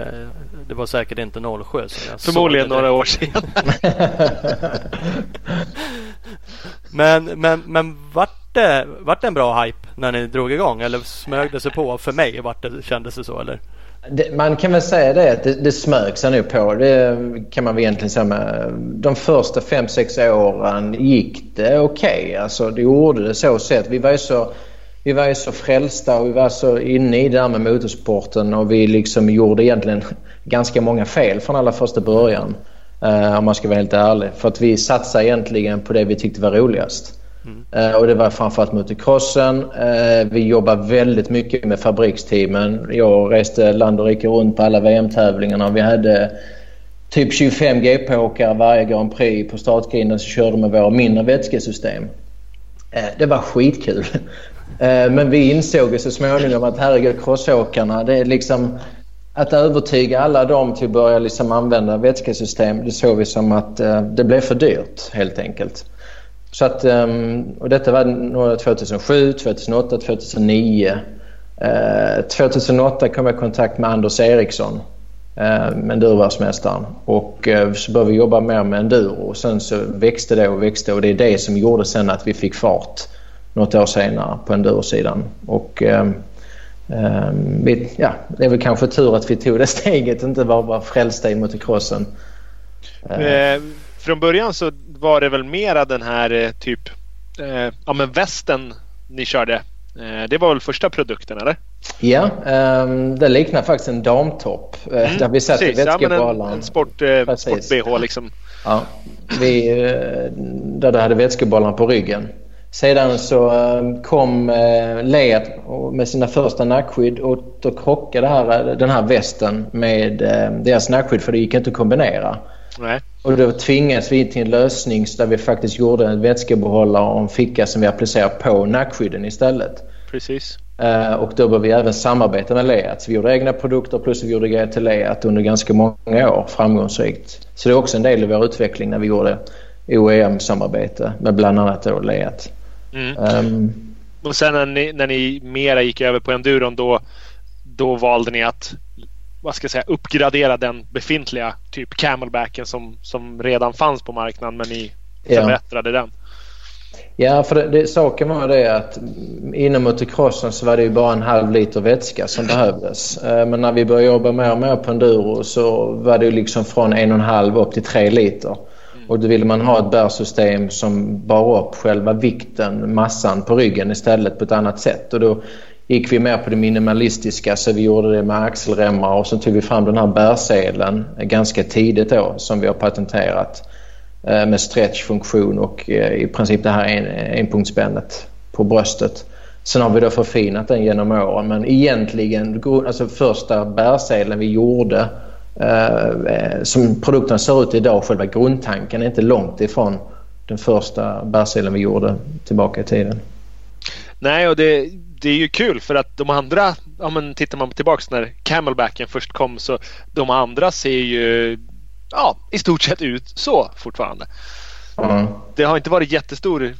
det var säkert inte 07. Förmodligen några år sedan. men, men, men vart det, vart det en bra hype när ni drog igång? Eller smög det sig på? För mig vart det, kändes det så eller? Det, man kan väl säga det att det, det smög sig nog på. Det kan man väl egentligen säga med. De första 5-6 åren gick det okej. Okay. Alltså det gjorde det så sett. Vi var ju så vi var ju så frälsta och vi var så inne i det där med motorsporten och vi liksom gjorde egentligen ganska många fel från allra första början. Eh, om man ska vara helt ärlig. För att vi satsade egentligen på det vi tyckte var roligast. Mm. Eh, och det var framförallt motocrossen. Eh, vi jobbade väldigt mycket med fabriksteamen. Jag reste land och rike runt på alla VM-tävlingarna. Vi hade typ 25 GP-åkare varje Grand Prix. På startgrinden så körde med våra mindre vätskesystem. Eh, det var skitkul. Men vi insåg så småningom att herregud, crossåkarna, det är liksom att övertyga alla dem till att börja liksom använda vätskesystem, det såg vi som att det blev för dyrt helt enkelt. Så att, ehm, och detta var 2007, 2008, 2009. 2008 kom jag i kontakt med Anders Eriksson, eh, endurovärldsmästaren. Och eh, så började vi jobba mer med enduro och sen så växte det och växte och det är det som gjorde sen att vi fick fart något år senare på endurosidan. Och, ehm, ehm, vi, ja, det är väl kanske tur att vi tog det steget, inte bara frälsta i motocrossen. Mm. Eh eh, från början så var det väl mera den här eh, typ eh, ja, men västen ni körde. Eh, det var väl första produkten eller? Ja, um, det liknar faktiskt en damtopp. Mm, där vi satte vätskebehållaren. Ja, en, en sport, eh, sport-bh liksom. Ja, vi, där det hade vätskebehållaren på ryggen. Sedan så ehm, kom eh, Led med sina första nackskydd och då krockade här, den här västen med ehm, deras nackskydd för det gick inte att kombinera. Nej. Och då tvingades vi till en lösning där vi faktiskt gjorde en vätskebehållare och en ficka som vi applicerade på nackskydden istället. Precis. Uh, och då började vi även samarbeta med Leat. Vi gjorde egna produkter plus vi gjorde grejer till Leat under ganska många år framgångsrikt. Så det är också en del i vår utveckling när vi gjorde OEM-samarbete med bland annat då Leat. Mm. Um, och sen när ni, när ni mera gick över på enduron då, då valde ni att vad ska jag säga, uppgradera den befintliga typ camelbacken som, som redan fanns på marknaden men ni förbättrade ja. den. Ja, för det, det, saken var det att inom motocrossen så var det ju bara en halv liter vätska som behövdes. Eh, men när vi började jobba mer och mer på enduro så var det ju liksom från en och en halv upp till tre liter. Och då ville man ha ett bärsystem som bar upp själva vikten, massan på ryggen istället på ett annat sätt. Och då gick vi mer på det minimalistiska så vi gjorde det med axelremmar och så tog vi fram den här bärsedeln eh, ganska tidigt då som vi har patenterat eh, med stretchfunktion och eh, i princip det här en, på bröstet. Sen har vi då förfinat den genom åren men egentligen alltså första bärsedeln vi gjorde eh, som produkten ser ut idag, själva grundtanken är inte långt ifrån den första bärsedeln vi gjorde tillbaka i tiden. Nej, och det, det är ju kul för att de andra, ja men tittar man tillbaks när Camelbacken först kom så de andra ser ju ja, i stort sett ut så fortfarande. Mm. Det har inte varit jättestor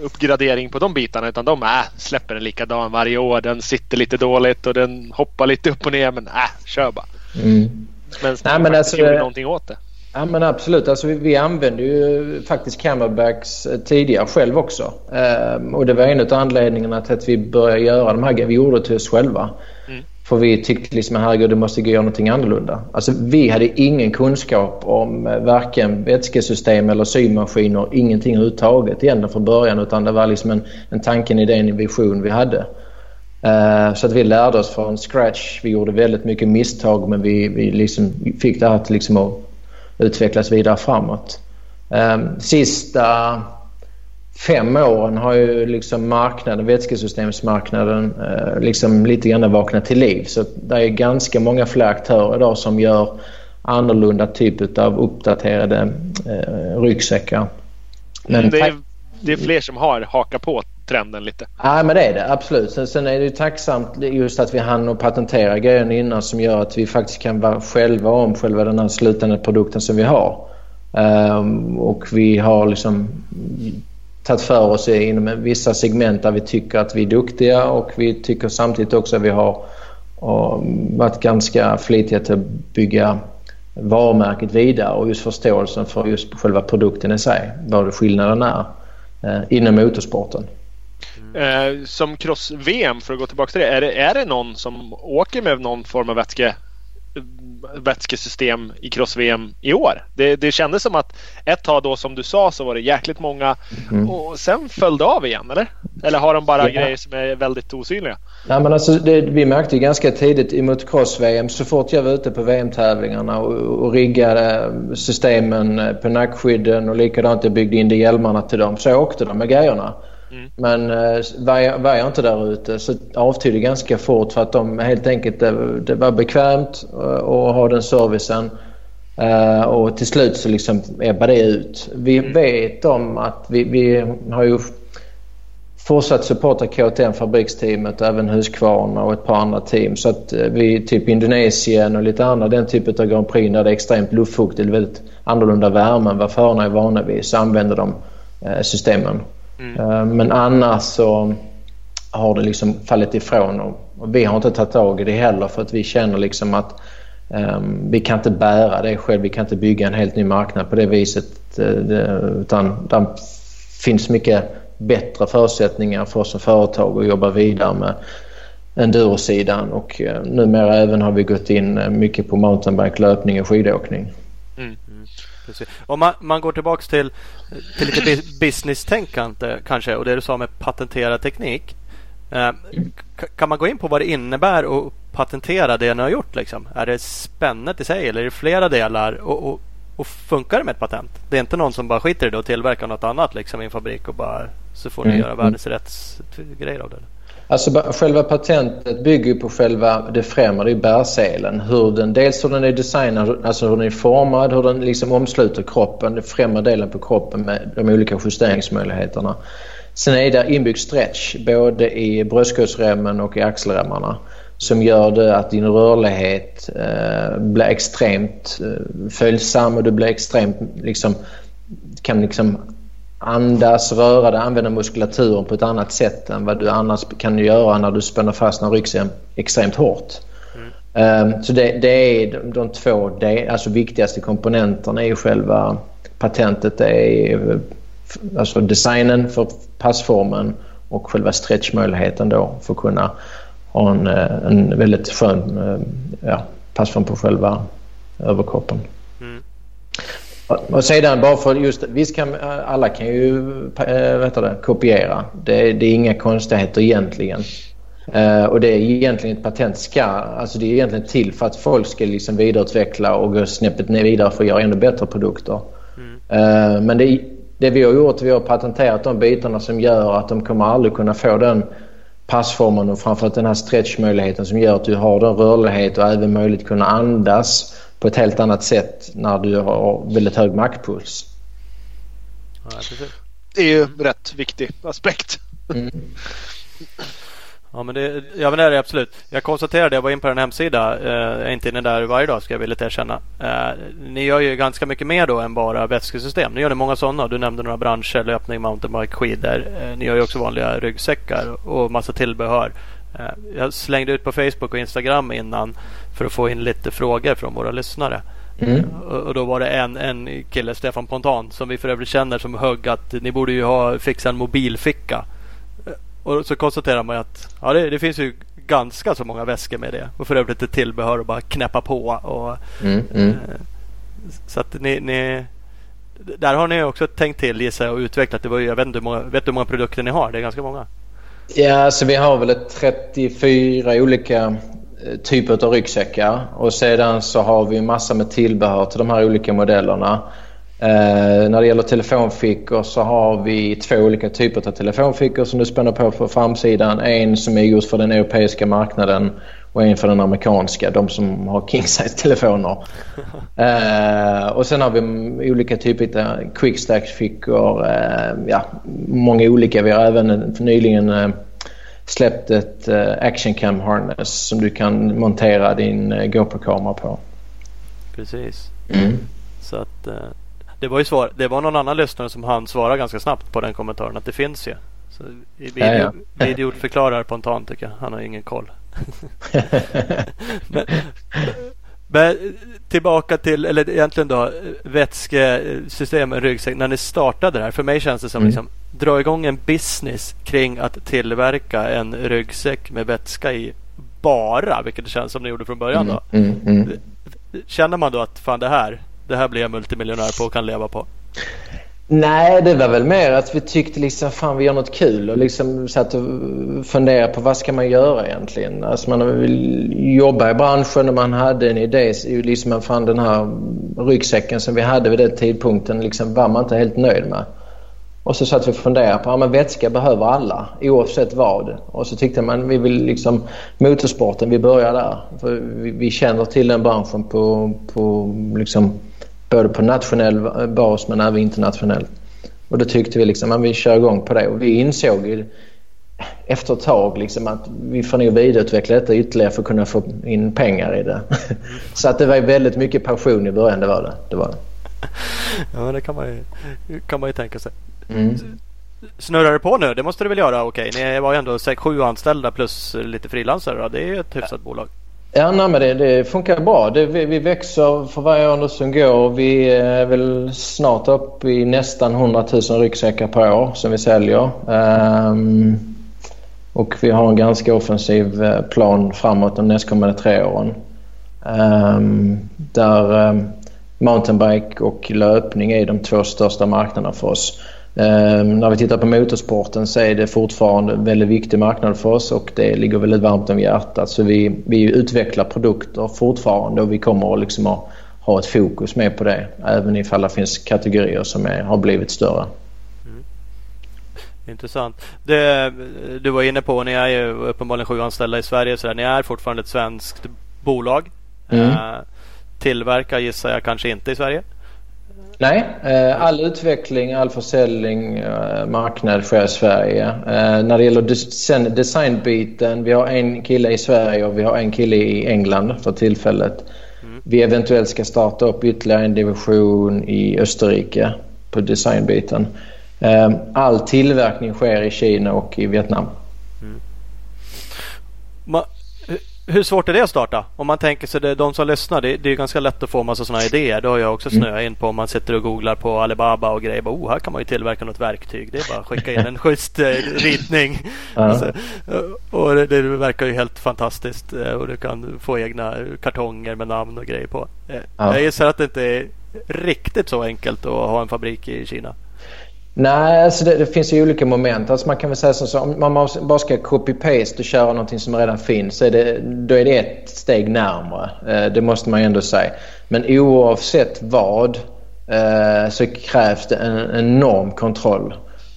uppgradering på de bitarna utan de äh, släpper den likadan varje år. Den sitter lite dåligt och den hoppar lite upp och ner men äh, kör bara. Mm. Men men alltså, gjorde någonting åt det. Ja men absolut. Alltså, vi, vi använde ju faktiskt camelbacks eh, tidigare själv också. Ehm, och det var en av anledningarna till att vi började göra de här Vi gjorde det till oss själva. Mm. För vi tyckte liksom herregud, det måste gå göra någonting annorlunda. Alltså vi hade ingen kunskap om eh, varken vätskesystem eller symaskiner. Ingenting överhuvudtaget egentligen från början. Utan det var liksom en, en tanke, en idé, en vision vi hade. Uh, så att vi lärde oss från scratch. Vi gjorde väldigt mycket misstag men vi, vi liksom fick det här till liksom att utvecklas vidare framåt. Um, sista fem åren har ju liksom marknaden, vätskesystemsmarknaden uh, liksom lite grann vaknat till liv. Så det är ganska många fler aktörer idag som gör annorlunda typ av uppdaterade uh, ryggsäckar. Men det, är, det är fler som har hakat på trenden lite. Ja, men det är det absolut. Sen, sen är det ju tacksamt just att vi hann och patentera grejen innan som gör att vi faktiskt kan vara själva om själva den här slutande produkten som vi har. Um, och vi har liksom tagit för oss inom vissa segment där vi tycker att vi är duktiga och vi tycker samtidigt också att vi har varit ganska flitiga till att bygga varumärket vidare och just förståelsen för just själva produkten i sig. Vad skillnaden är eh, inom motorsporten. Eh, som cross-VM, för att gå tillbaka till det. Är, det. är det någon som åker med någon form av vätske, vätskesystem i cross-VM i år? Det, det kändes som att ett tag då som du sa så var det jäkligt många mm. och sen föll det av igen eller? Eller har de bara ja. grejer som är väldigt osynliga? Nej, men alltså, det, vi märkte ganska tidigt i motocross-VM så fort jag var ute på VM-tävlingarna och, och riggade systemen på nackskydden och likadant jag byggde in de hjälmarna till dem så åkte de med grejerna. Mm. Men eh, var jag inte där ute så avtydde ganska fort för att de helt enkelt det, det var bekvämt eh, att ha den servicen. Uh, och till slut så liksom ebbade det ut. Vi mm. vet om att vi, vi har ju fortsatt supporta KTM fabriksteamet och även Husqvarna och ett par andra team. Så att uh, vi typ Indonesien och lite andra den typen av Grand Prix där det är extremt luftfuktigt, väldigt annorlunda värme än vad förarna är vana vid så använder de uh, systemen. Mm. Eh, men annars så har det liksom fallit ifrån och vi har inte tagit tag i det heller för att vi känner liksom att um, vi kan inte bära det själv. Vi kan inte bygga en helt ny marknad på det viset. Eh, utan det finns mycket bättre förutsättningar för oss som företag att jobba vidare med endurosidan och eh, numera även har vi gått in mycket på mountainbike, löpning och skidåkning. Mm. Om man, man går tillbaks till, till lite business-tänkande kanske och det du sa med patenterad teknik. Eh, kan man gå in på vad det innebär att patentera det ni har gjort? Liksom? Är det spännet i sig eller är det flera delar? Och, och, och, funkar det med ett patent? Det är inte någon som bara skiter i det och tillverkar något annat liksom, i en fabrik och bara så får ni mm. göra världsrättsgrejer av det? Alltså själva patentet bygger på själva det främre, det är bärselen. Hur den, dels hur den är designad, alltså hur den är formad, hur den liksom omsluter kroppen, den främre delen på kroppen med de olika justeringsmöjligheterna. Sen är det inbyggd stretch både i bröstkorgsremmen och i axelremmarna som gör det att din rörlighet eh, blir extremt eh, följsam och du blir extremt liksom kan liksom andas, röra dig, använda muskulaturen på ett annat sätt än vad du annars kan göra när du spänner fast en ryggsäck extremt hårt. Mm. Um, så det, det, är de, de två det, alltså viktigaste komponenterna i själva patentet. Det är alltså designen för passformen och själva stretchmöjligheten då för att kunna ha en, en väldigt skön ja, passform på själva överkroppen. Och sedan bara för just visst kan alla kan ju vet det, kopiera. Det, det är inga konstigheter egentligen. Uh, och det är egentligen ett patent ska, alltså det är egentligen till för att folk ska liksom vidareutveckla och gå snäppet ner vidare för att göra ännu bättre produkter. Mm. Uh, men det, det, vi har gjort, vi har patenterat de bitarna som gör att de kommer aldrig kunna få den passformen och framförallt den här stretchmöjligheten som gör att du har den rörlighet och även möjlighet att kunna andas på ett helt annat sätt när du har väldigt hög maktpuls. Ja, det är ju rätt viktig aspekt. Mm. Ja men det, ja, men det är det absolut. Jag konstaterade, jag var in på en hemsida. Eh, jag är inte inne där varje dag ska jag vilja erkänna. Eh, ni gör ju ganska mycket mer då än bara vätskesystem. Ni gör det många sådana. Du nämnde några branscher, löpning, mountainbike, skidor. Eh, ni gör ju också vanliga ryggsäckar och massa tillbehör. Eh, jag slängde ut på Facebook och Instagram innan för att få in lite frågor från våra lyssnare. Mm. Och, då var det en, en kille, Stefan Pontan, som vi för övrigt känner som högg att ni borde ju ha fixat en mobilficka. Och så konstaterar man att ja, det, det, finns ju ganska så många väskor med det. Och för övrigt lite tillbehör att bara knäppa på. Och, mm, mm. Eh, så att ni, ni, där har ni också tänkt till gissar jag och utvecklat. Det var, jag vet inte hur många, vet hur många produkter ni har? Det är ganska många. Ja, alltså vi har väl 34 olika typer av ryggsäckar och sedan så har vi massa med tillbehör till de här olika modellerna. Eh, när det gäller telefonfickor så har vi två olika typer av telefonfickor som du spänner på på framsidan. En som är just för den europeiska marknaden och en för den amerikanska, de som har king size telefoner. eh, och sen har vi olika typer av quickstack-fickor. Eh, ja, många olika. Vi har även nyligen eh, släppt ett eh, action cam harness som du kan montera din eh, GoPro-kamera på. Precis. Mm. Så att eh, det var ju svar, det var någon annan lyssnare som han svara ganska snabbt på den kommentaren att det finns ju. Så vi, ja, ja. idiotförklarar spontant tycker jag. Han har ingen koll. men, men, tillbaka till, eller egentligen då vätskesystem och ryggsäck. När ni startade det här. För mig känns det som mm. liksom dra igång en business kring att tillverka en ryggsäck med vätska i bara. Vilket det känns som ni gjorde från början då. Mm, mm, mm. Känner man då att fan det här det här blir jag multimiljonär på och kan leva på? Nej, det var väl mer att vi tyckte liksom fan vi gör något kul och liksom satt och funderade på vad ska man göra egentligen. Alltså man vill jobba i branschen och man hade en idé. Liksom fan den här ryggsäcken som vi hade vid den tidpunkten liksom var man inte helt nöjd med. Och så satt vi och funderade på att ja, vätska behöver alla oavsett vad. Och så tyckte man vi vill liksom motorsporten, vi börjar där. För vi, vi känner till den branschen på, på liksom både på nationell bas men även internationellt. Och då tyckte vi liksom att vi kör igång på det och vi insåg ju efter ett tag liksom att vi får nog vidareutveckla detta ytterligare för att kunna få in pengar i det. Så att det var väldigt mycket passion i början, det var det. det, var det. Ja, det kan man ju, kan man ju tänka sig. Mm. Snurrar det på nu? Det måste du väl göra? Okej, ni var ju ändå 6-7 anställda plus lite frilansare. Det är ju ett hyfsat bolag. Ja, nej, men det, det funkar bra. Det, vi, vi, växer för varje år som går. Vi är väl snart upp i nästan 100 000 ryggsäckar per år som vi säljer. Um, och vi har en ganska offensiv eh, plan framåt de nästkommande tre åren. Um, där um, mountainbike och löpning är de två största marknaderna för oss. Eh, när vi tittar på motorsporten så är det fortfarande en väldigt viktig marknad för oss och det ligger väldigt varmt om hjärtat. Så vi, vi utvecklar produkter fortfarande och vi kommer liksom att ha ett fokus med på det. Även ifall det finns kategorier som är, har blivit större. Mm. Intressant. Det, du var inne på, ni är ju uppenbarligen sju anställda i Sverige. Så där. Ni är fortfarande ett svenskt bolag. Mm. Eh, tillverkar gissar jag kanske inte i Sverige? Nej, eh, all utveckling, all försäljning, eh, marknad sker i Sverige. Eh, när det gäller designbiten, vi har en kille i Sverige och vi har en kille i England för tillfället. Mm. Vi eventuellt ska starta upp ytterligare en division i Österrike på designbiten. All tillverkning sker i Kina och i Vietnam. Mm. Hur svårt är det att starta? Om man tänker sig det, de som lyssnar, det, det är ganska lätt att få massa sådana idéer. Det har jag också snöat in på om man sitter och googlar på Alibaba och grejer. Bara, oh, här kan man ju tillverka något verktyg. Det är bara att skicka in en schysst eh, ritning. Ja. Alltså, och det, det, verkar ju helt fantastiskt. Eh, och du kan få egna kartonger med namn och grejer på. Eh, ja. Jag gissar att det inte är riktigt så enkelt att ha en fabrik i Kina. Nej, alltså det, det, finns ju olika moment. Alltså man kan väl säga så om man bara ska copy-paste och köra någonting som redan finns så är det, då är det ett steg närmare. Eh, det måste man ju ändå säga. Men oavsett vad eh, så krävs det en enorm kontroll.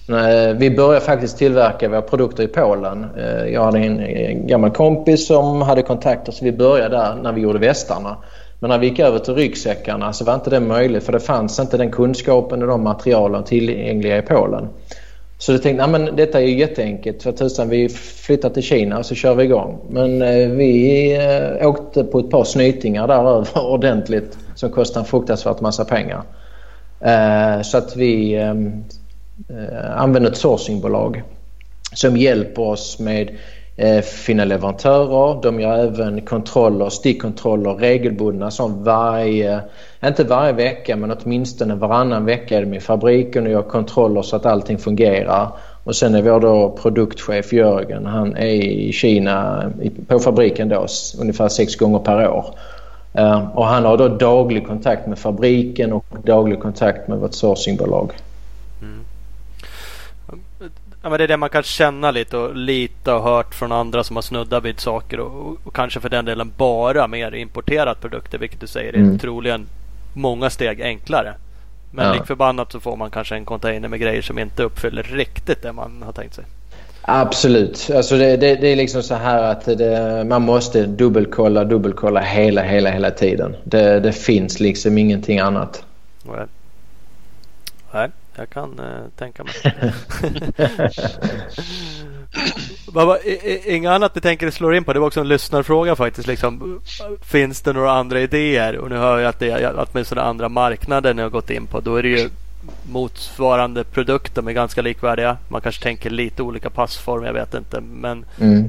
Eh, vi började faktiskt tillverka våra produkter i Polen. Jag hade en, en gammal kompis som hade kontakter så vi började där när vi gjorde västarna. Men när vi gick över till ryggsäckarna så var inte det möjligt för det fanns inte den kunskapen och de materialen tillgängliga i Polen. Så jag tänkte att detta är ju jätteenkelt. För tusan vi flyttar till Kina och så kör vi igång. Men eh, vi eh, åkte på ett par snytingar där över ordentligt som kostade en fruktansvärt massa pengar. Eh, så att vi eh, eh använde ett sourcingbolag som hjälper oss med Eh, fina finna leverantörer. De gör även kontroller, stickkontroller regelbundna som varje, inte varje vecka men åtminstone varannan vecka är de i fabriken och gör kontroller så att allting fungerar. Och sen är vår då produktchef Jörgen, han är i Kina på fabriken då ungefär sex gånger per år. Eh, och han har då daglig kontakt med fabriken och daglig kontakt med vårt sourcingbolag. Ja, men det är det man kan känna lite och lite och hört från andra som har snuddat vid saker och, och kanske för den delen bara mer importerat produkter vilket du säger är mm. troligen många steg enklare. Men ja. lik förbannat så får man kanske en container med grejer som inte uppfyller riktigt det man har tänkt sig. Absolut. Alltså det, det, det är liksom så här att det, man måste dubbelkolla, dubbelkolla hela, hela, hela tiden. Det, det finns liksom ingenting annat. Nej. Nej. Jag kan eh, tänka mig. Inget annat du tänker slå in på? Det var också en lyssnarfråga faktiskt. Liksom, finns det några andra idéer? Och nu hör jag att det att med sådana andra marknader ni har gått in på. Då är det ju motsvarande produkter med ganska likvärdiga. Man kanske tänker lite olika passform. Jag vet inte. Men mm.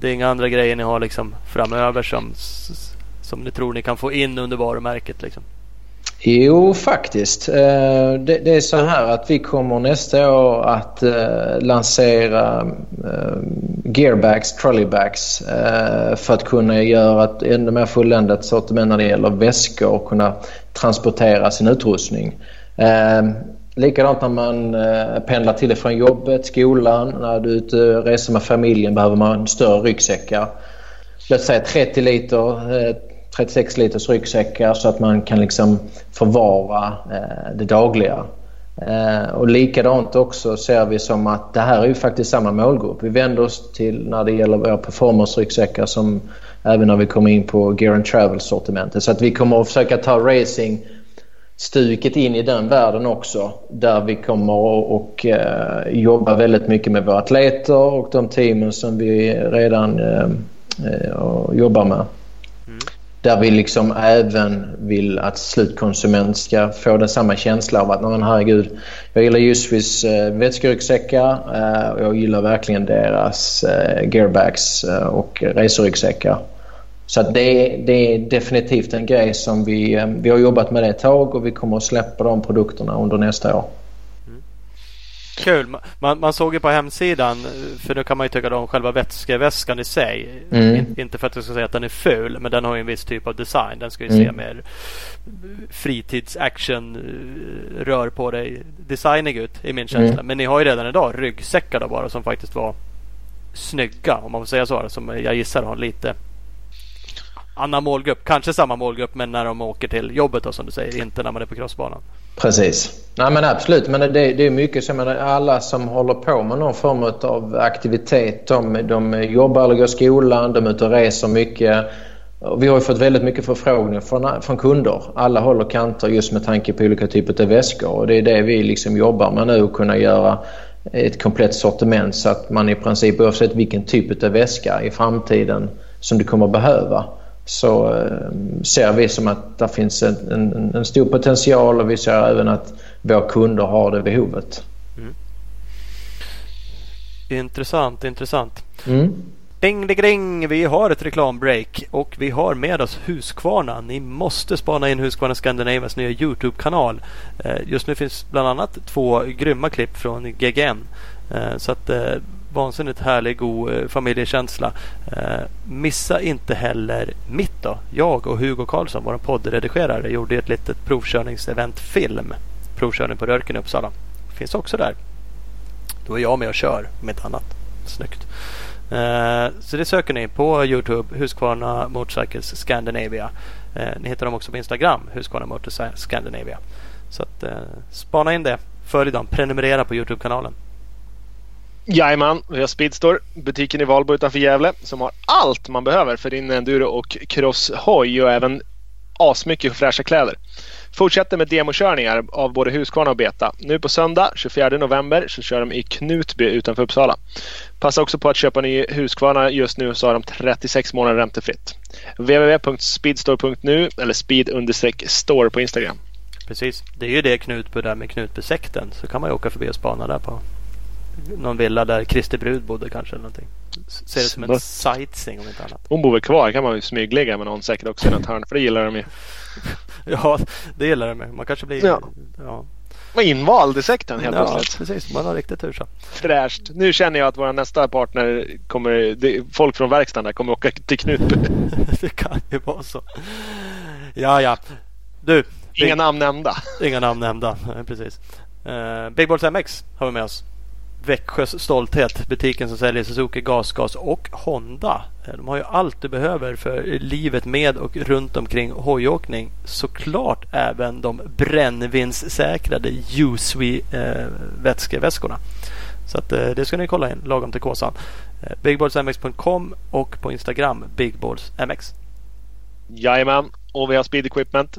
det är inga andra grejer ni har liksom framöver som, som ni tror ni kan få in under varumärket. Liksom. Jo, faktiskt. Eh, det är så här att vi kommer nästa år att eh, lansera eh, gearbacks, trolleybacks för att kunna göra ett ännu mer fulländat sortiment när det gäller väskor och kunna transportera sin utrustning. Likadant när man pendlar till och från jobbet, skolan, när du är ute och reser med familjen behöver man större ryggsäckar. Låt säga 30 liter 36 liters ryggsäckar så att man kan liksom förvara eh, det dagliga. Eh, och likadant också ser vi som att det här är ju faktiskt samma målgrupp. Vi vänder oss till när det gäller våra performance-ryggsäckar som även när vi kommer in på Gear and Travel-sortimentet. Så att vi kommer att försöka ta racing stuket in i den världen också där vi kommer att och, eh, jobba väldigt mycket med våra atleter och de teamen som vi redan eh, eh jobbar med. Där vi liksom även vill att slutkonsument ska få den samma känsla av att men herregud, jag gillar Jusvis eh, vätskeryggsäckar eh, och jag gillar verkligen deras eh, gearbacks eh, och reseryggsäckar. Så att det, det är definitivt en grej som vi, eh, vi har jobbat med det ett tag och vi kommer att släppa de produkterna under nästa år. Kul. Man, man såg ju på hemsidan, för nu kan man ju tycka om själva vätskeväskan i sig. Mm. In, inte för att jag ska säga att den är ful, men den har ju en viss typ av design. Den ska ju mm. se mer fritidsaction eh, rör på dig designig ut i min känsla. Mm. Men ni har ju redan idag ryggsäckar då bara som faktiskt var snygga om man får säga så. Som jag gissar har lite annan målgrupp. Kanske samma målgrupp men när de åker till jobbet då som du säger. Inte när man är på crossbanan. Precis. Nej men absolut. Men det, det är mycket så. Menar, alla som håller på med någon form av aktivitet. De, de jobbar eller går i skolan. De är ute och reser mycket. Vi har fått väldigt mycket förfrågningar från, från kunder. Alla håller kanter just med tanke på olika typer av väskor. Och det är det vi liksom jobbar med nu. Att kunna göra ett komplett sortiment så att man i princip oavsett vilken typ av väska i framtiden som du kommer behöva så eh, ser vi som att det finns en, en, en, stor potential och vi ser även att våra kunder har det behovet. Mm. Intressant, intressant. Mm. Ding, ding, ding! Vi har ett reklambreak och vi har med oss Husqvarna. Ni måste spana in Husqvarna Scandinavias nya Youtube-kanal. Eh, just nu finns bland annat två grymma klipp från GGN. Eh, så att vansinnigt härlig, god eh, familjekänsla. Eh, missa inte heller mitt då. Jag och Hugo Karlsson, vår poddredigerare, gjorde ett litet provkörningsevent-film. Provkörning på Rörken i Uppsala. Finns också där. Då är jag med och kör, om inte annat. Snyggt. Eh, så det söker ni på Youtube, Husqvarna Motorcycles Scandinavia. Ni hittar dem också på Instagram, Husqvarna Motorcycles Scandinavia. Så att, spana in det, följ dem, prenumerera på Youtube-kanalen. Jajamän, vi har Speedstore, butiken i Valbo utanför Gävle som har allt man behöver för din enduro och crosshoj och även asmycket fräscha kläder. Fortsätter med demokörningar av både Husqvarna och Beta. Nu på söndag 24 november så kör de i Knutby utanför Uppsala. Passa också på att köpa ny Husqvarna just nu så har de 36 månader räntefritt. www.speedstore.nu eller speed-store på Instagram. Precis, det är ju det Knutby där med Knutbysekten. Så kan man ju åka förbi och spana där på någon villa där Kristi brud bodde kanske. Eller någonting. Ser det som en sightseeing om inte annat. Hon bor väl kvar. kan man ju smyglägga med någon säkert också i något hörn. För det gillar de ju. ja, det gillar de med. Man kanske blir... Ja. ja. Man invald i sekten helt ja, plötsligt. precis. Man har riktigt tur så. Fräscht. Nu känner jag att vår nästa partner kommer... Folk från verkstaden där kommer åka till Knutby. det kan ju vara så. Ja, ja. Du. Inga namn nämnda. Inga namn nämnda. Precis. Uh, Big Balls MX har vi med oss. Växjös stolthet. Butiken som säljer Suzuki gasgas och Honda. Eh, de har ju allt du behöver för livet med och runt omkring hojåkning. Såklart även de brännvinssäkrade USWE eh, vätskeväskorna. Så att, eh, det ska ni kolla in lagom till kåsan. Eh, bigballsmx.com och på Instagram bigballsmx. Jajamän, och vi har Speed Equipment.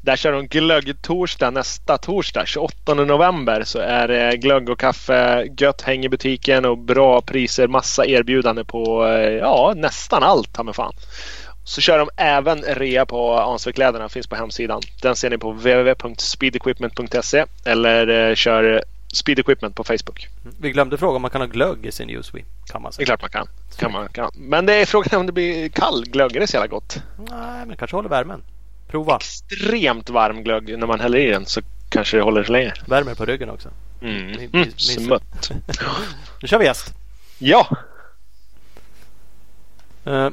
Där kör de glöggtorsdag nästa torsdag 28 november. Så är det glögg och kaffe, gött häng i butiken och bra priser. Massa erbjudande på eh, ja, nästan allt ta fan. Så kör de även rea på Ansvekläderna, finns på hemsidan. Den ser ni på www.speedequipment.se eller eh, kör Speed Equipment på Facebook. Vi glömde fråga om man kan ha glögg i sin USWE. Kan man säga. Det är klart man kan. kan, man, kan. Men det är frågan om det blir kall glögg. Är det så jävla gott? Nej, men kanske håller värmen. Prova. Extremt varm glögg när man häller i den så kanske det håller sig länge. Värmer på ryggen också. Mm. Mm. Smutt. nu kör vi gäst. Ja. Uh,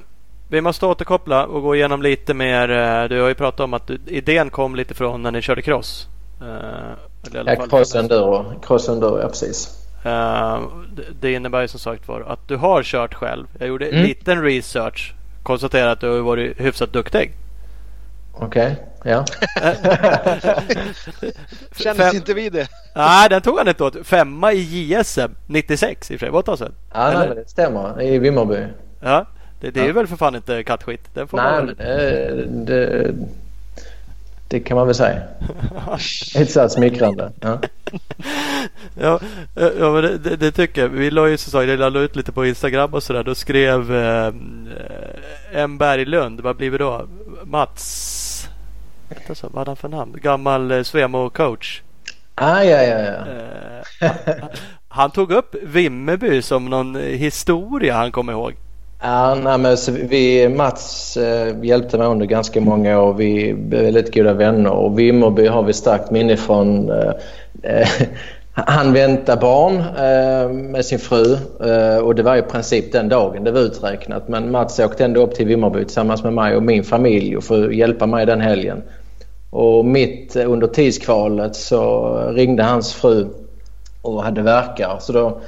vi måste återkoppla och gå igenom lite mer. Uh, du har ju pratat om att du, idén kom lite från när ni körde cross. Uh, ja, cross enduro. Cross enduro, ja precis. Uh, det, det innebär ju som sagt var att du har kört själv. Jag gjorde mm. liten research. Konstaterade att du har varit hyfsat duktig. Okej, okay. ja. Kändes Fem... inte vid det. Nej, den tog han inte åt. Femma i JSM 96 i och för sig. Var ett Ja, nej, det stämmer. I Vimmerby. Ja, det, det är ja. väl för fan inte kattskit. Den får nej, man... det, det, det kan man väl säga. Inte så smickrande. Ja. ja, ja men det, det, tycker jag. Vi la ju som sagt, jag la ut lite på Instagram och sådär. Då skrev eh, M Berglund, vad blir det då? Mats vad hade han för namn? Gammal eh, Svemo-coach. Ah, ja, ja, ja. Eh, han, tog upp Vimmerby som någon historia han kom ihåg. Ja, nej, men så vi, Mats eh, hjälpte mig under ganska många år. Vi är väldigt goda vänner och Vimmerby har vi starkt minne från. Eh, eh han väntade barn eh, med sin fru eh, och det var i princip den dagen det var uträknat. Men Mats åkte ändå upp till Vimmerby tillsammans med mig och min familj och för att hjälpa mig den helgen. Och mitt eh, under tidskvalet så ringde hans fru och hade verkar. Så då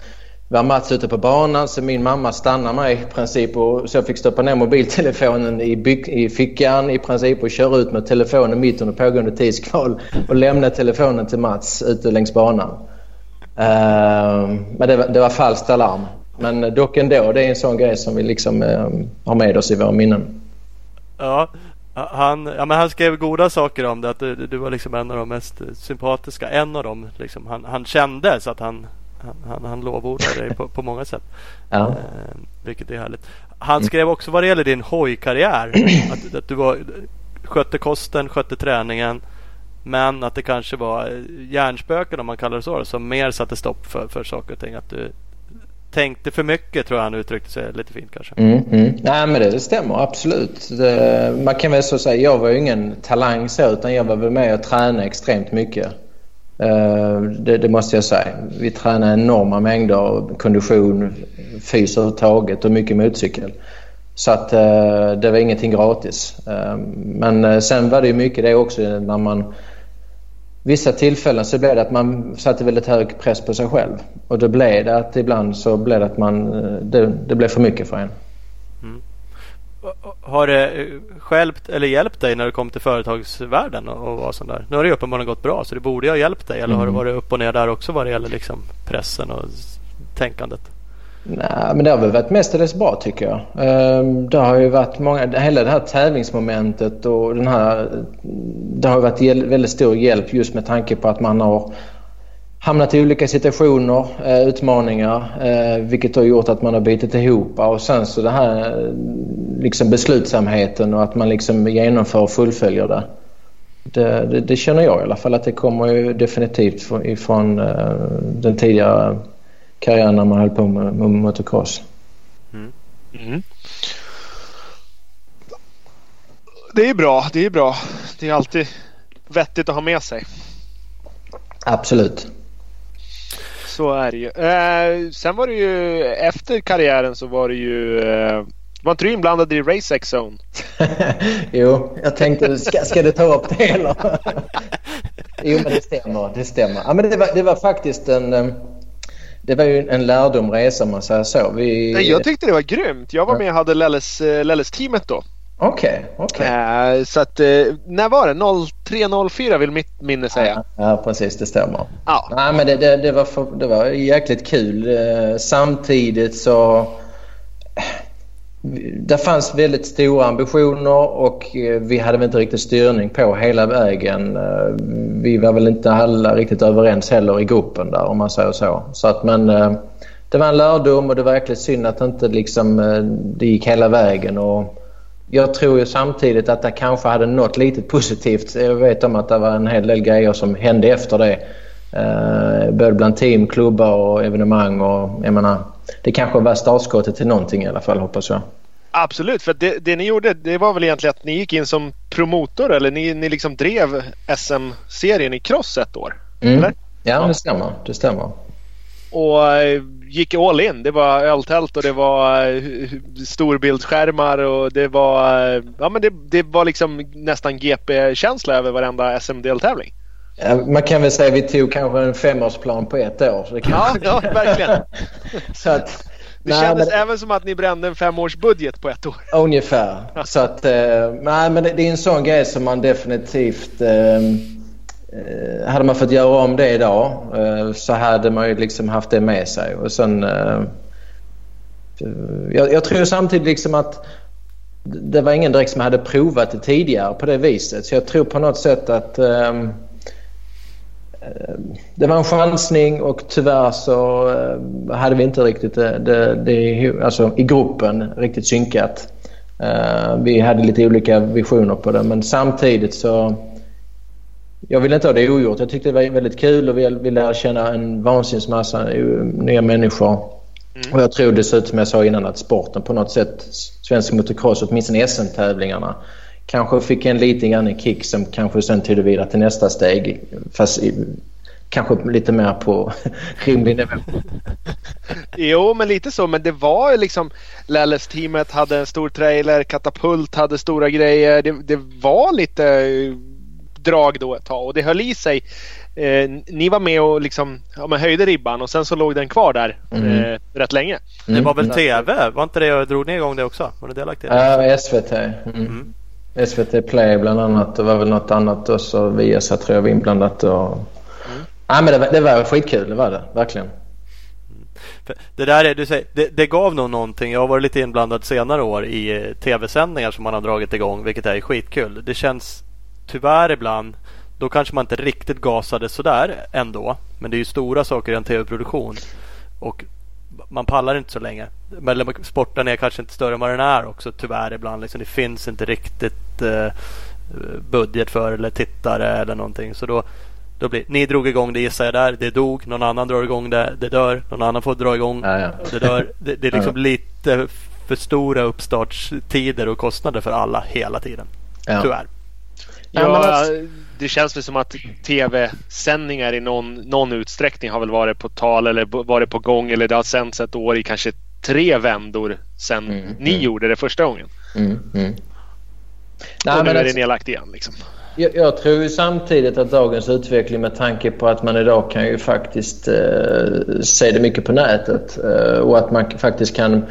var Mats ute på banan så min mamma stannade mig i princip och så jag fick stoppa ner mobiltelefonen i, byg, i fickan i princip och köra ut med telefonen mitt under pågående tidskval och lämna telefonen till Mats ute längs banan. Uh, men det var, det var falskt alarm. Men dock ändå, det är en sån grej som vi liksom uh, har med oss i våra minnen. Ja, han, ja, men han skrev goda saker om det. Att du, du var liksom en av de mest sympatiska. En av dem liksom, han, han kände så att han, han, han, han lovordade dig på, på många sätt. Ja. Eh, vilket är härligt. Han skrev också vad det gäller din hojkarriär. Att, att du var, skötte kosten, skötte träningen. Men att det kanske var hjärnspöken om man kallar det så. Som mer satte stopp för, för saker och ting. Att du tänkte för mycket tror jag han uttryckte sig lite fint kanske. Mm, mm. Nej men det, det stämmer absolut. Det, man kan väl så säga, jag var ju ingen talang så utan jag var väl med och tränade extremt mycket. Eh, det, det, måste jag säga. Vi tränade enorma mängder kondition, fys överhuvudtaget och mycket motorcykel. Så att eh, det var ingenting gratis. Eh, men sen var det ju mycket det också när man vissa tillfällen så blev det att man satte väldigt hög press på sig själv. Och då blev det att ibland så blev det att man, det, det blev för mycket för en. Mm. Har det hjälpt, eller hjälpt dig när du kom till företagsvärlden och, var sån där? Nu har det uppenbarligen gått bra så det borde ju ha hjälpt dig. Eller mm. har det varit upp och ner där också vad det gäller liksom pressen och tänkandet? Nej, men det har väl varit mestadels bra tycker jag. Ehm, det har ju varit många, hela det här tävlingsmomentet och den här... Det har varit väldigt stor hjälp just med tanke på att man har hamnat i olika situationer, eh, utmaningar, eh, vilket har gjort att man har bitit ihop. Och sen så det här liksom beslutsamheten och att man liksom genomför och fullföljer det. Det, det, det känner jag i alla fall att det kommer ju definitivt ifrån eh, den tidigare karriär när man höll på med, med motocross. Mm. Mm. Det är bra. Det är bra. Det är alltid vettigt att ha med sig. Absolut. Så är det ju. Eh, sen var det ju efter karriären så var det ju eh, var inte du inblandad i Race X Zone? jo, jag tänkte ska, ska du ta upp det eller? jo, men det stämmer. Det stämmer. Ja, men det, var, det var faktiskt en eh, det var ju en lärdomresa om man säger så. Vi... Nej, jag tyckte det var grymt. Jag var med och hade Lelles, eh, Lelles teamet då. Okej, okay. Okay. Uh, så att, uh, när var det? 03.04 vill mitt minne säga. Ja, ja precis. Det stämmer. Ja. Nej, men det, det, det, var för, det var jäkligt kul. Uh, samtidigt så det fanns väldigt stora ambitioner och eh, vi hade väl inte riktigt styrning på hela vägen. Eh, vi var väl inte alla riktigt överens heller i gruppen där om man säger så. så att, men eh, det var en lärdom och det var verkligen synd att inte liksom, det gick hela vägen. Och jag tror ju samtidigt att det kanske hade något litet positivt. Jag vet om att det var en hel del grejer som hände efter det. Både bland team, klubbar och evenemang. Och, jag menar, det kanske var startskottet till någonting i alla fall hoppas jag. Absolut, för det, det, ni gjorde det var väl egentligen att ni gick in som promotor eller ni, ni liksom drev SM-serien i cross ett år? Mm. Eller? Ja, ja, det stämmer. Det stämmer. Och äh, gick all in. Det var öltält och det var äh, storbildsskärmar och det var, äh, ja, men det, det var liksom nästan GP-känsla över varenda SM-deltävling. Man kan väl säga att vi tog kanske en femårsplan på ett år. Så det ja, ja, verkligen. så att, det nej, kändes men... även som att ni brände en femårsbudget på ett år. Ungefär. så att, eh, nej, men det, det, är en sån grej som man definitivt... Eh, eh, Eh, hade man fått göra om det idag eh, så hade man ju liksom haft det med sig. Och sen, eh, jag, jag, tror samtidigt liksom att det var ingen direkt som hade provat det tidigare på det viset. Så jag tror på något sätt att det var en chansning och tyvärr så hade vi inte riktigt det, det, det alltså i gruppen riktigt synkat. Vi hade lite olika visioner på det men samtidigt så jag ville inte ha det ogjort. Jag tyckte det var väldigt kul och vi ville känna en vansinnig massa nya människor. Mm. Och jag tror dessutom, jag sa innan, att sporten på något sätt, svensk motocross, åtminstone SM-tävlingarna, kanske fick en lite grann kick som kanske sen tog det vidare till nästa steg. Fast i, kanske lite mer på rimlig nivå. jo, men lite så. Men det var liksom Lelles-teamet hade en stor trailer, Katapult hade stora grejer. Det, det var lite eh, drag då ett tag och det höll i sig. Eh, ni var med och liksom, ja, men höjde ribban och sen så låg den kvar där mm. eh, rätt länge. Mm. Det var väl TV? Var inte det jag drog ner igång det också? Var det delaktig? Ja, uh, SVT. Mm. mm. SVT Play bland annat. Det var väl något annat också. Viasat tror jag var inblandat. Och... Mm. Ja, men det, var, det var skitkul, det var det. Verkligen. Det där är, du säger, det, det, gav nog någonting. Jag har varit lite inblandad senare år i eh, tv-sändningar som man har dragit igång, vilket är skitkul. Det känns tyvärr ibland, då kanske man inte riktigt gasade sådär ändå. Men det är ju stora saker i en tv-produktion. Och man pallar inte så länge. Men sporten är kanske inte större än vad den är också tyvärr ibland. Liksom, det finns inte riktigt eh, budget för eller tittare eller någonting. Så då, Då blir, ni drog igång det gissar jag där. Det dog. Någon annan drar igång det. Det dör. Någon annan får dra igång. Ja, ja. Det dör. Det, det är liksom lite för stora uppstartstider och kostnader för alla hela tiden. Ja. Tyvärr. Ja, Ja, alltså- det känns väl som att tv-sändningar i någon, någon utsträckning har väl varit på tal eller varit på gång eller det har sänts ett år i kanske tre vändor sedan Mm, ni mm. gjorde det första gången. Mm, mm. och Nej, nu men är det alltså, nedlagt igen. Liksom. jag, jag tror ju samtidigt att dagens utveckling med tanke på att man idag kan ju faktiskt eh, se det mycket på nätet eh, och att man faktiskt kan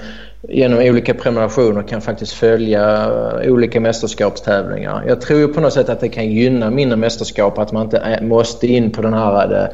genom olika prenumerationer kan faktiskt följa eh, olika mästerskapstävlingar. Jag tror ju på något sätt att det kan gynna mindre mästerskap att man inte är, måste in på den här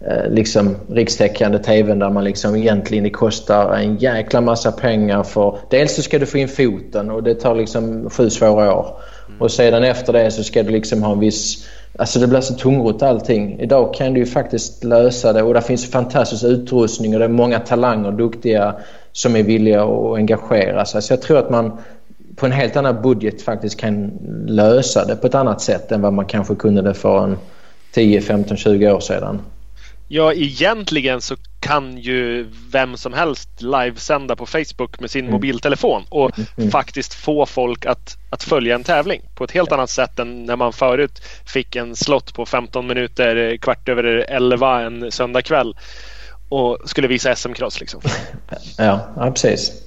eh, liksom rikstäckande TVn där man liksom egentligen det kostar en jäkla massa pengar för... Dels så ska du få in foten och det tar liksom sju svåra år. Och sedan efter det så ska du liksom ha en viss... Alltså det blir så tungrot allting. Idag kan du ju faktiskt lösa det och det finns fantastisk utrustning och det är många talanger, duktiga som är villiga att engagera sig. Så jag tror att man på en helt annan budget faktiskt kan lösa det på ett annat sätt än vad man kanske kunde det för en 10, 15, 20 år sedan. Ja, egentligen så kan ju vem som helst livesända på Facebook med sin Mm. mobiltelefon och Mm. faktiskt få folk att, att följa en tävling på ett helt annat sätt än när man förut fick en slott på 15 minuter eh, kvart över 11 en söndagkväll och skulle visa SM-cross. Liksom. Ja, ja precis.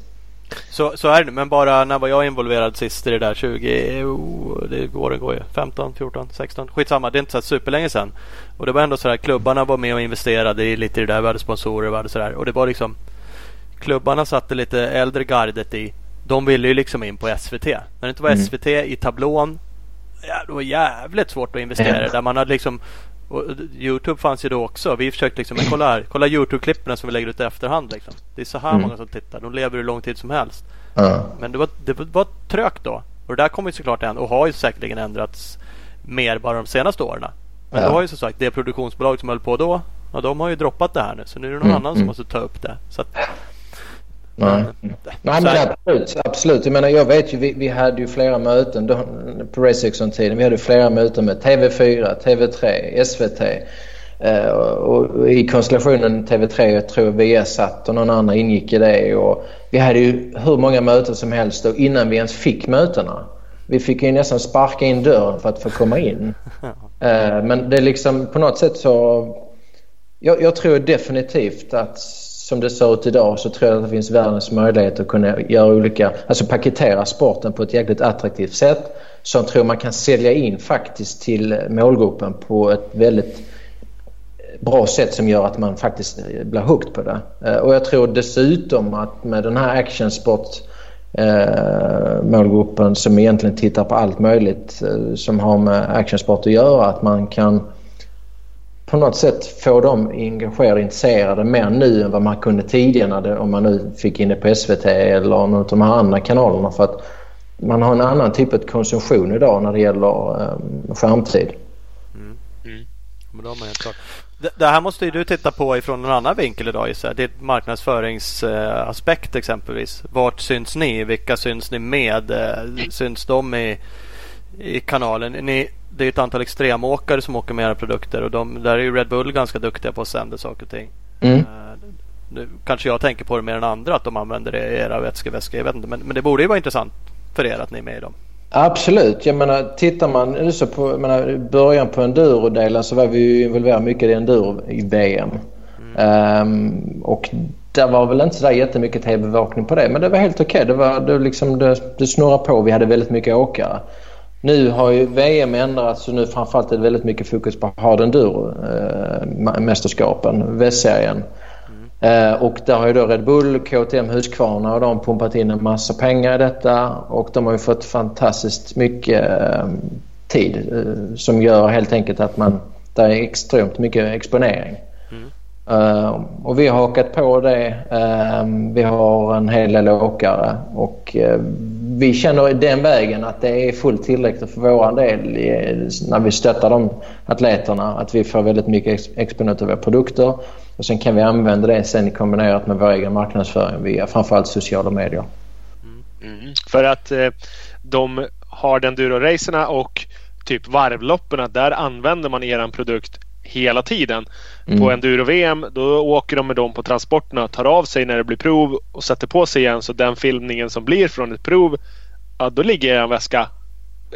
Så, så är det. Men bara när var jag involverad sist i det där? 20? Oh, det går, det går ju. 15, 14, 16. Skitsamma. Det är inte så superlänge sedan. Och det var ändå så här. Klubbarna var med och investerade i lite i det där. Vi hade sponsorer. Vi hade så där. Och det var liksom. Klubbarna satte lite äldre gardet i. De ville ju liksom in på SVT. När det inte var Mm. SVT i tablån. Ja, det var jävligt svårt att investera. Ja. Där man hade liksom och Youtube fanns ju då också. Vi försökte liksom, men kolla här. Kolla Youtube-klippen som vi lägger ut i efterhand. Liksom. Det är så här Mm. många som tittar. De lever hur lång tid som helst. Ja. Men det var, det var- trögt då. Och det där kommer ju såklart ändå och har ju säkerligen ändrats mer bara de senaste åren. Men Ja. då har ju som sagt det produktionsbolag som höll på då. Ja, de har ju droppat det här nu. Så nu är det någon Mm, annan mm. som måste ta upp det. Så att, Nej. Nej så men absolut, absolut. Jag menar jag vet ju, vi, vi hade ju flera möten då, på Raceexon-tiden. Vi hade flera möten med TV4, TV3, SVT. Eh, och, och I konstellationen TV3, jag tror VS satt och någon annan ingick i det. Och vi hade ju hur många möten som helst och innan vi ens fick mötena. Vi fick ju nästan sparka in dörren för att få komma in. Eh, men det är liksom på något sätt så... Jag, jag tror definitivt att som det ser ut idag så tror jag att det finns världens möjlighet att kunna göra olika, alltså paketera sporten på ett jäkligt attraktivt sätt som tror man kan sälja in faktiskt till målgruppen på ett väldigt bra sätt som gör att man faktiskt blir hooked på det. Eh, och jag tror dessutom att med den här actionsport eh, målgruppen som egentligen tittar på allt möjligt eh, som har med actionsport att göra att man kan på något sätt få dem engagerade och intresserade mer nu än vad man kunde tidigare när det, om man nu fick in det på SVT eller någon av de här andra kanalerna för att man har en annan typ av konsumtion idag när det gäller eh, skärmtid. Mm. Mm. Men då har. Det, det här måste ju du titta på ifrån en annan vinkel idag gissar jag. Det är marknadsföringsaspekt exempelvis. Vart syns ni? Vilka syns ni med? Eh, syns de i, i kanalen? Ni, det är ett antal extremåkare som åker med era produkter och de, där är ju Red Bull ganska duktiga på att sända saker och ting. Mm. Eh, Nu kanske jag tänker på det mer än andra att de använder det i era vätskeväskor. Jag vet inte. Men, men det borde ju vara intressant för er att ni är med i dem. Absolut. Jag menar, tittar man nu så på menar, början på endurodelen så var vi ju involverade mycket i enduro i VM. Ehm, och där var väl inte så där jättemycket tv-bevakning på det men det var helt okej. Det, var, det, liksom, det, det snurrade på. Vi hade väldigt mycket åkare. Nu har ju VM ändrats och nu framförallt är det väldigt mycket fokus på hard enduro-mästerskapen, eh, västserien. Eh, och där har ju då Red Bull, KTM, Husqvarna och de pumpat in en massa pengar i detta och de har ju fått fantastiskt mycket eh, tid eh, som gör helt enkelt att man, det är extremt mycket exponering. Eh, och vi har hakat på det. Eh, vi har en hel del åkare och eh, vi känner den vägen att det är fullt tillräckligt för vår del när vi stöttar de atleterna. Att vi får väldigt mycket ex- exponent av våra produkter och sen kan vi använda det sen kombinerat med vår egen marknadsföring via framförallt sociala medier. Mm. mm. För att eh, de har enduro-racerna och typ varvloppen där använder man eran produkt hela tiden. Mm. På enduro-VM då åker de med dem på transporterna, tar av sig när det blir prov och sätter på sig igen. Så den filmningen som blir från ett prov, ja, då ligger en väska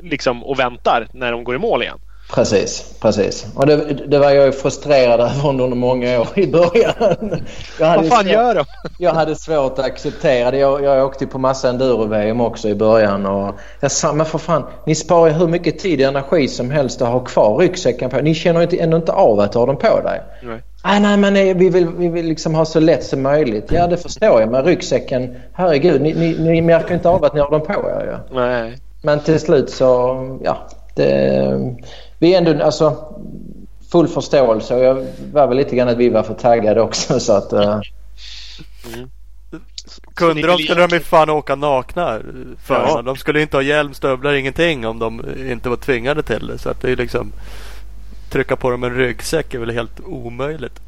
liksom och väntar när de går i mål igen. Precis, precis. Och det, det var jag frustrerad över under många år i början. Vad fan gör de? Jag hade svårt att acceptera det. Jag, jag åkte på massa enduro-VM också i början. Och jag sa, men för fan, ni sparar ju hur mycket tid och energi som helst att ha kvar ryggsäcken på. Ni känner ju ändå inte av att ha den på dig. Nej. Ah, nej, men vi vill, vi vill liksom ha så lätt som möjligt. Ja, det förstår jag. Men ryggsäcken, herregud, ni, ni, ni märker inte av att ni har den på er ja. Nej. Men till slut så, ja. Det, vi är ändå alltså, full förståelse och jag var väl lite grann att vi var för taggade också så att... Uh... Mm. Kunde de skulle de ju fan åka nakna för ja. De skulle inte ha hjälm, stövlar, ingenting om de inte var tvingade till det. Så att det är liksom trycka på dem en ryggsäck är väl helt omöjligt.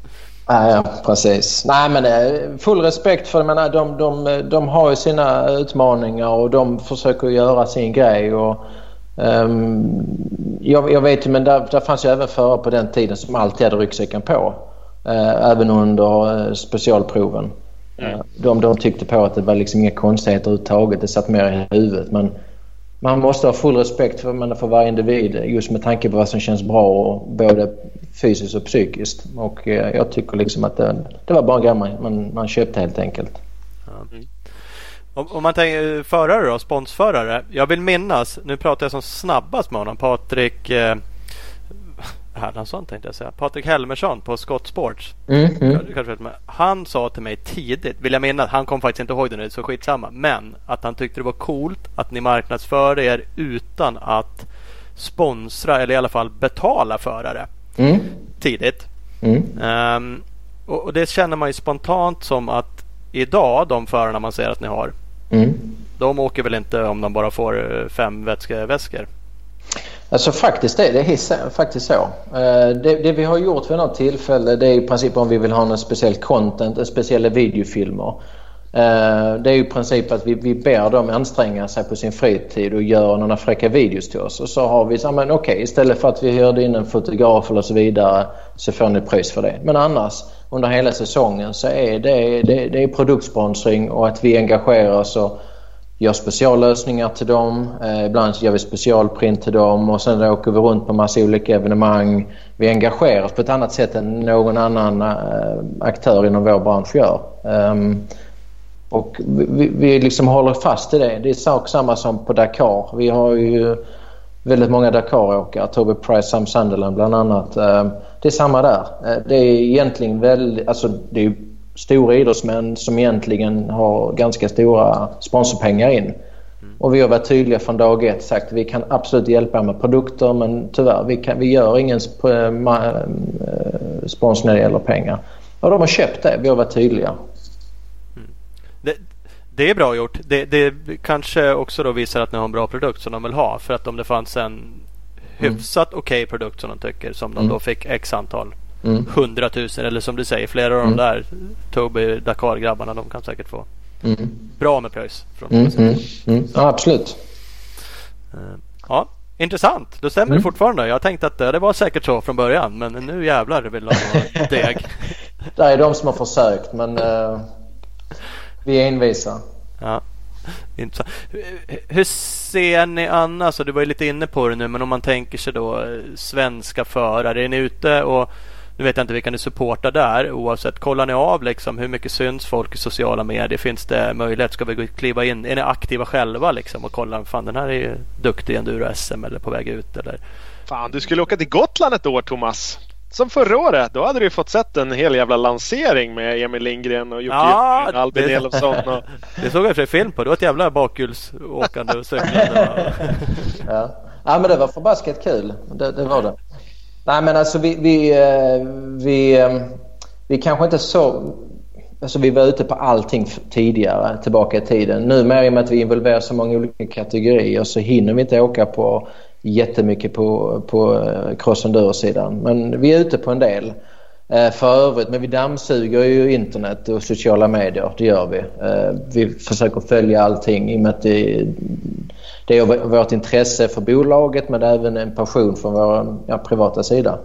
Ja, precis. Nej, men eh, full respekt för det. de, de, de har ju sina utmaningar och de försöker göra sin grej. Och jag, jag, vet ju, men där, där fanns ju även förare på den tiden som alltid hade ryggsäcken på. Uh, även under uh, specialproven. Mm. Uh, de, de tyckte på att det var liksom inga konstigheter överhuvudtaget. Det satt mer i huvudet. Men man måste ha full respekt för, för varje individ just med tanke på vad som känns bra både fysiskt och psykiskt. Och jag tycker liksom att det, det var bara en grej man, man köpte helt enkelt. Mm. Om, om man tänker förare då, sponsförare. Jag vill minnas, nu pratar jag som snabbast med honom, Patrik eh, Hermansson tänkte jag säga. Patrik Helmersson på Scott Sports. Mm, mm. Han sa till mig tidigt, vill jag minnas, han kom faktiskt inte ihåg det nu så skitsamma. Men att han tyckte det var coolt att ni marknadsför er utan att sponsra eller i alla fall betala förare. Mm. Tidigt. Um, och, och, det känner man ju spontant som att idag de förarna man ser att ni har Mm. De åker väl inte om de bara får eh, fem vätskeväskor? Alltså faktiskt är det är faktiskt så. Eh, det, det, vi har gjort vid något tillfälle det är i princip om vi vill ha en speciell content, speciella videofilmer. Eh, det är ju i princip att vi, vi ber dem anstränga sig på sin fritid och göra några fräcka videos till oss. Och så har vi sagt, okej okay, istället för att vi hyrde in en fotograf eller så vidare så får ni pris för det. Men annars under hela säsongen så är det, det, det är produktsponsring och att vi engagerar oss och gör speciallösningar till dem. Eh, ibland gör vi specialprint till dem och sen åker vi runt på massa olika evenemang. Vi engagerar oss på ett annat sätt än någon annan eh, aktör inom vår bransch gör. Um, och vi, vi liksom håller fast i det. Det är sak samma som på Dakar. Vi har ju väldigt många Dakar-åkare. Toby Price, Sam Sunderland bland annat. Um, det är samma där. Eh, det är egentligen väldigt, alltså det är stora idrottsmän som egentligen har ganska stora sponsorpengar in. Mm. Och vi har varit tydliga från dag ett sagt att vi kan absolut hjälpa med produkter men tyvärr vi, kan, vi gör ingen sp eh, sponsor när det gäller pengar. Och de har köpt det. Vi har varit tydliga. Mm. Det, är bra gjort. Det, det kanske också då visar att ni har en bra produkt som de vill ha. För att om det fanns en hyfsat mm. okej okay produkt som de tycker. Som de mm. då fick x antal. Mm. 100 000 eller som du säger flera av de mm. där Toby Dakar-grabbarna. De kan säkert få mm. bra med pröjs. Mm, mm. Ja absolut. Uh, ja Intressant. Då stämmer mm. det fortfarande. Jag tänkte att det var säkert så från början. Men nu jävlar vill de ha deg. det är de som har försökt men uh, vi är envisa. Ja. Intressant. Hur ser ni annars, och du var ju lite inne på det nu, men om man tänker sig då eh, svenska förare. Är ni ute och nu vet jag inte vilka ni supportar där oavsett. Kollar ni av liksom hur mycket syns folk i sociala medier? Finns det möjlighet? Ska vi kliva in? Är ni aktiva själva liksom och kolla? Fan den här är ju duktig i enduro-SM eller på väg ut eller? Fan du skulle åka till Gotland ett år Thomas. Som förra året. Då hade du fått sett en hel jävla lansering med Emil Lindgren och Jocke ja, Albin det... Elofsson. Och... Det såg jag för film på. Det var ett jävla bakhjulsåkande och cyklande. ja. ja, men det var förbaskat kul. Det, det, var det. Nej, men alltså vi... Vi, eh, vi, eh, vi kanske inte så... Alltså vi var ute på allting tidigare tillbaka i tiden. Nu mer i och med att vi involverar så många olika kategorier så hinner vi inte åka på jättemycket på, på eh, cross enduro-sidan. Men vi är ute på en del. Eh, för övrigt, men vi dammsuger ju internet och sociala medier. Det gör vi. Eh, vi försöker följa allting i och med att det, det är vårt intresse för bolaget men även en passion från vår ja, privata sida.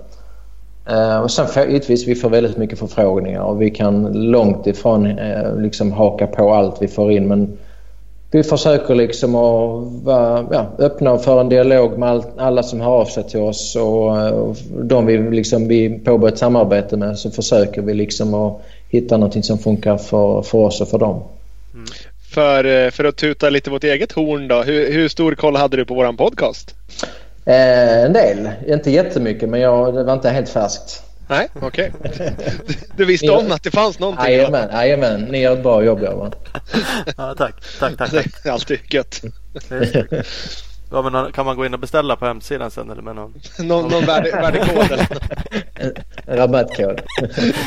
Eh, och sen givetvis, vi får väldigt mycket förfrågningar och vi kan långt ifrån liksom haka på allt vi får in. Men vi försöker liksom att vara ja, öppna och föra en dialog med all, alla som hör av sig till oss och, och de vi, liksom, vi påbörjar ett samarbete med så försöker vi liksom att hitta någonting som funkar för, för oss och för dem. Mm. För, för att tuta lite vårt eget horn då. Hur, hur stor koll hade du på våran podcast? Eh, en del. Inte jättemycket men jag, det var inte helt färskt. Nej, okej. Okay. Du, du, visste om att det fanns någonting? Jajamän, jajamän. Ni gör ett bra jobb grabbar. ja, tack, tack, tack. Det är alltid gött. Ja, men kan man gå in och beställa på hemsidan sen eller med någon? någon, någon värde, värdekod eller rabattkod.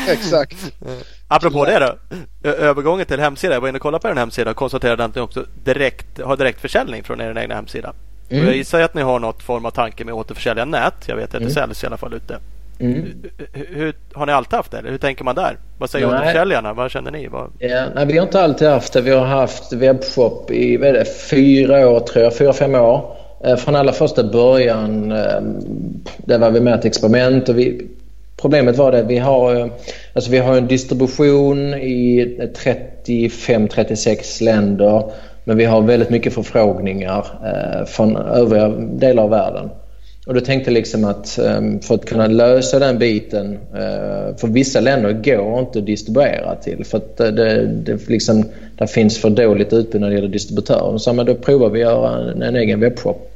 Exakt. Apropå det då. Övergången till hemsida. Jag var inne och kollade på er hemsida och konstaterade att ni också direkt, har direktförsäljning från er egna hemsida. Mm. Jag gissar att ni har något form av tanke med att återförsälja nät. Jag vet att det mm. säljs i alla fall ute. Mm. Hur, har ni alltid haft det? Hur tänker man där? Vad säger återförsäljarna? Vad känner ni? Vad... Ja, nej, vi har inte alltid haft det. Vi har haft webbshop i vad är det, fyra år tror jag. Fyra, fem år. Eh, från allra första början eh, det var vi med ett experiment. Och vi, problemet var det vi har, eh, alltså vi har en distribution i 35-36 länder. Men vi har väldigt mycket förfrågningar från övriga delar av världen. Och då tänkte jag liksom att ehm, för att kunna lösa den biten, eh, för vissa länder går inte att distribuera till för att eh, det, det, liksom, det finns för dåligt utbud när det gäller distributörer. Så men då provar vi att göra en, en egen webbshop.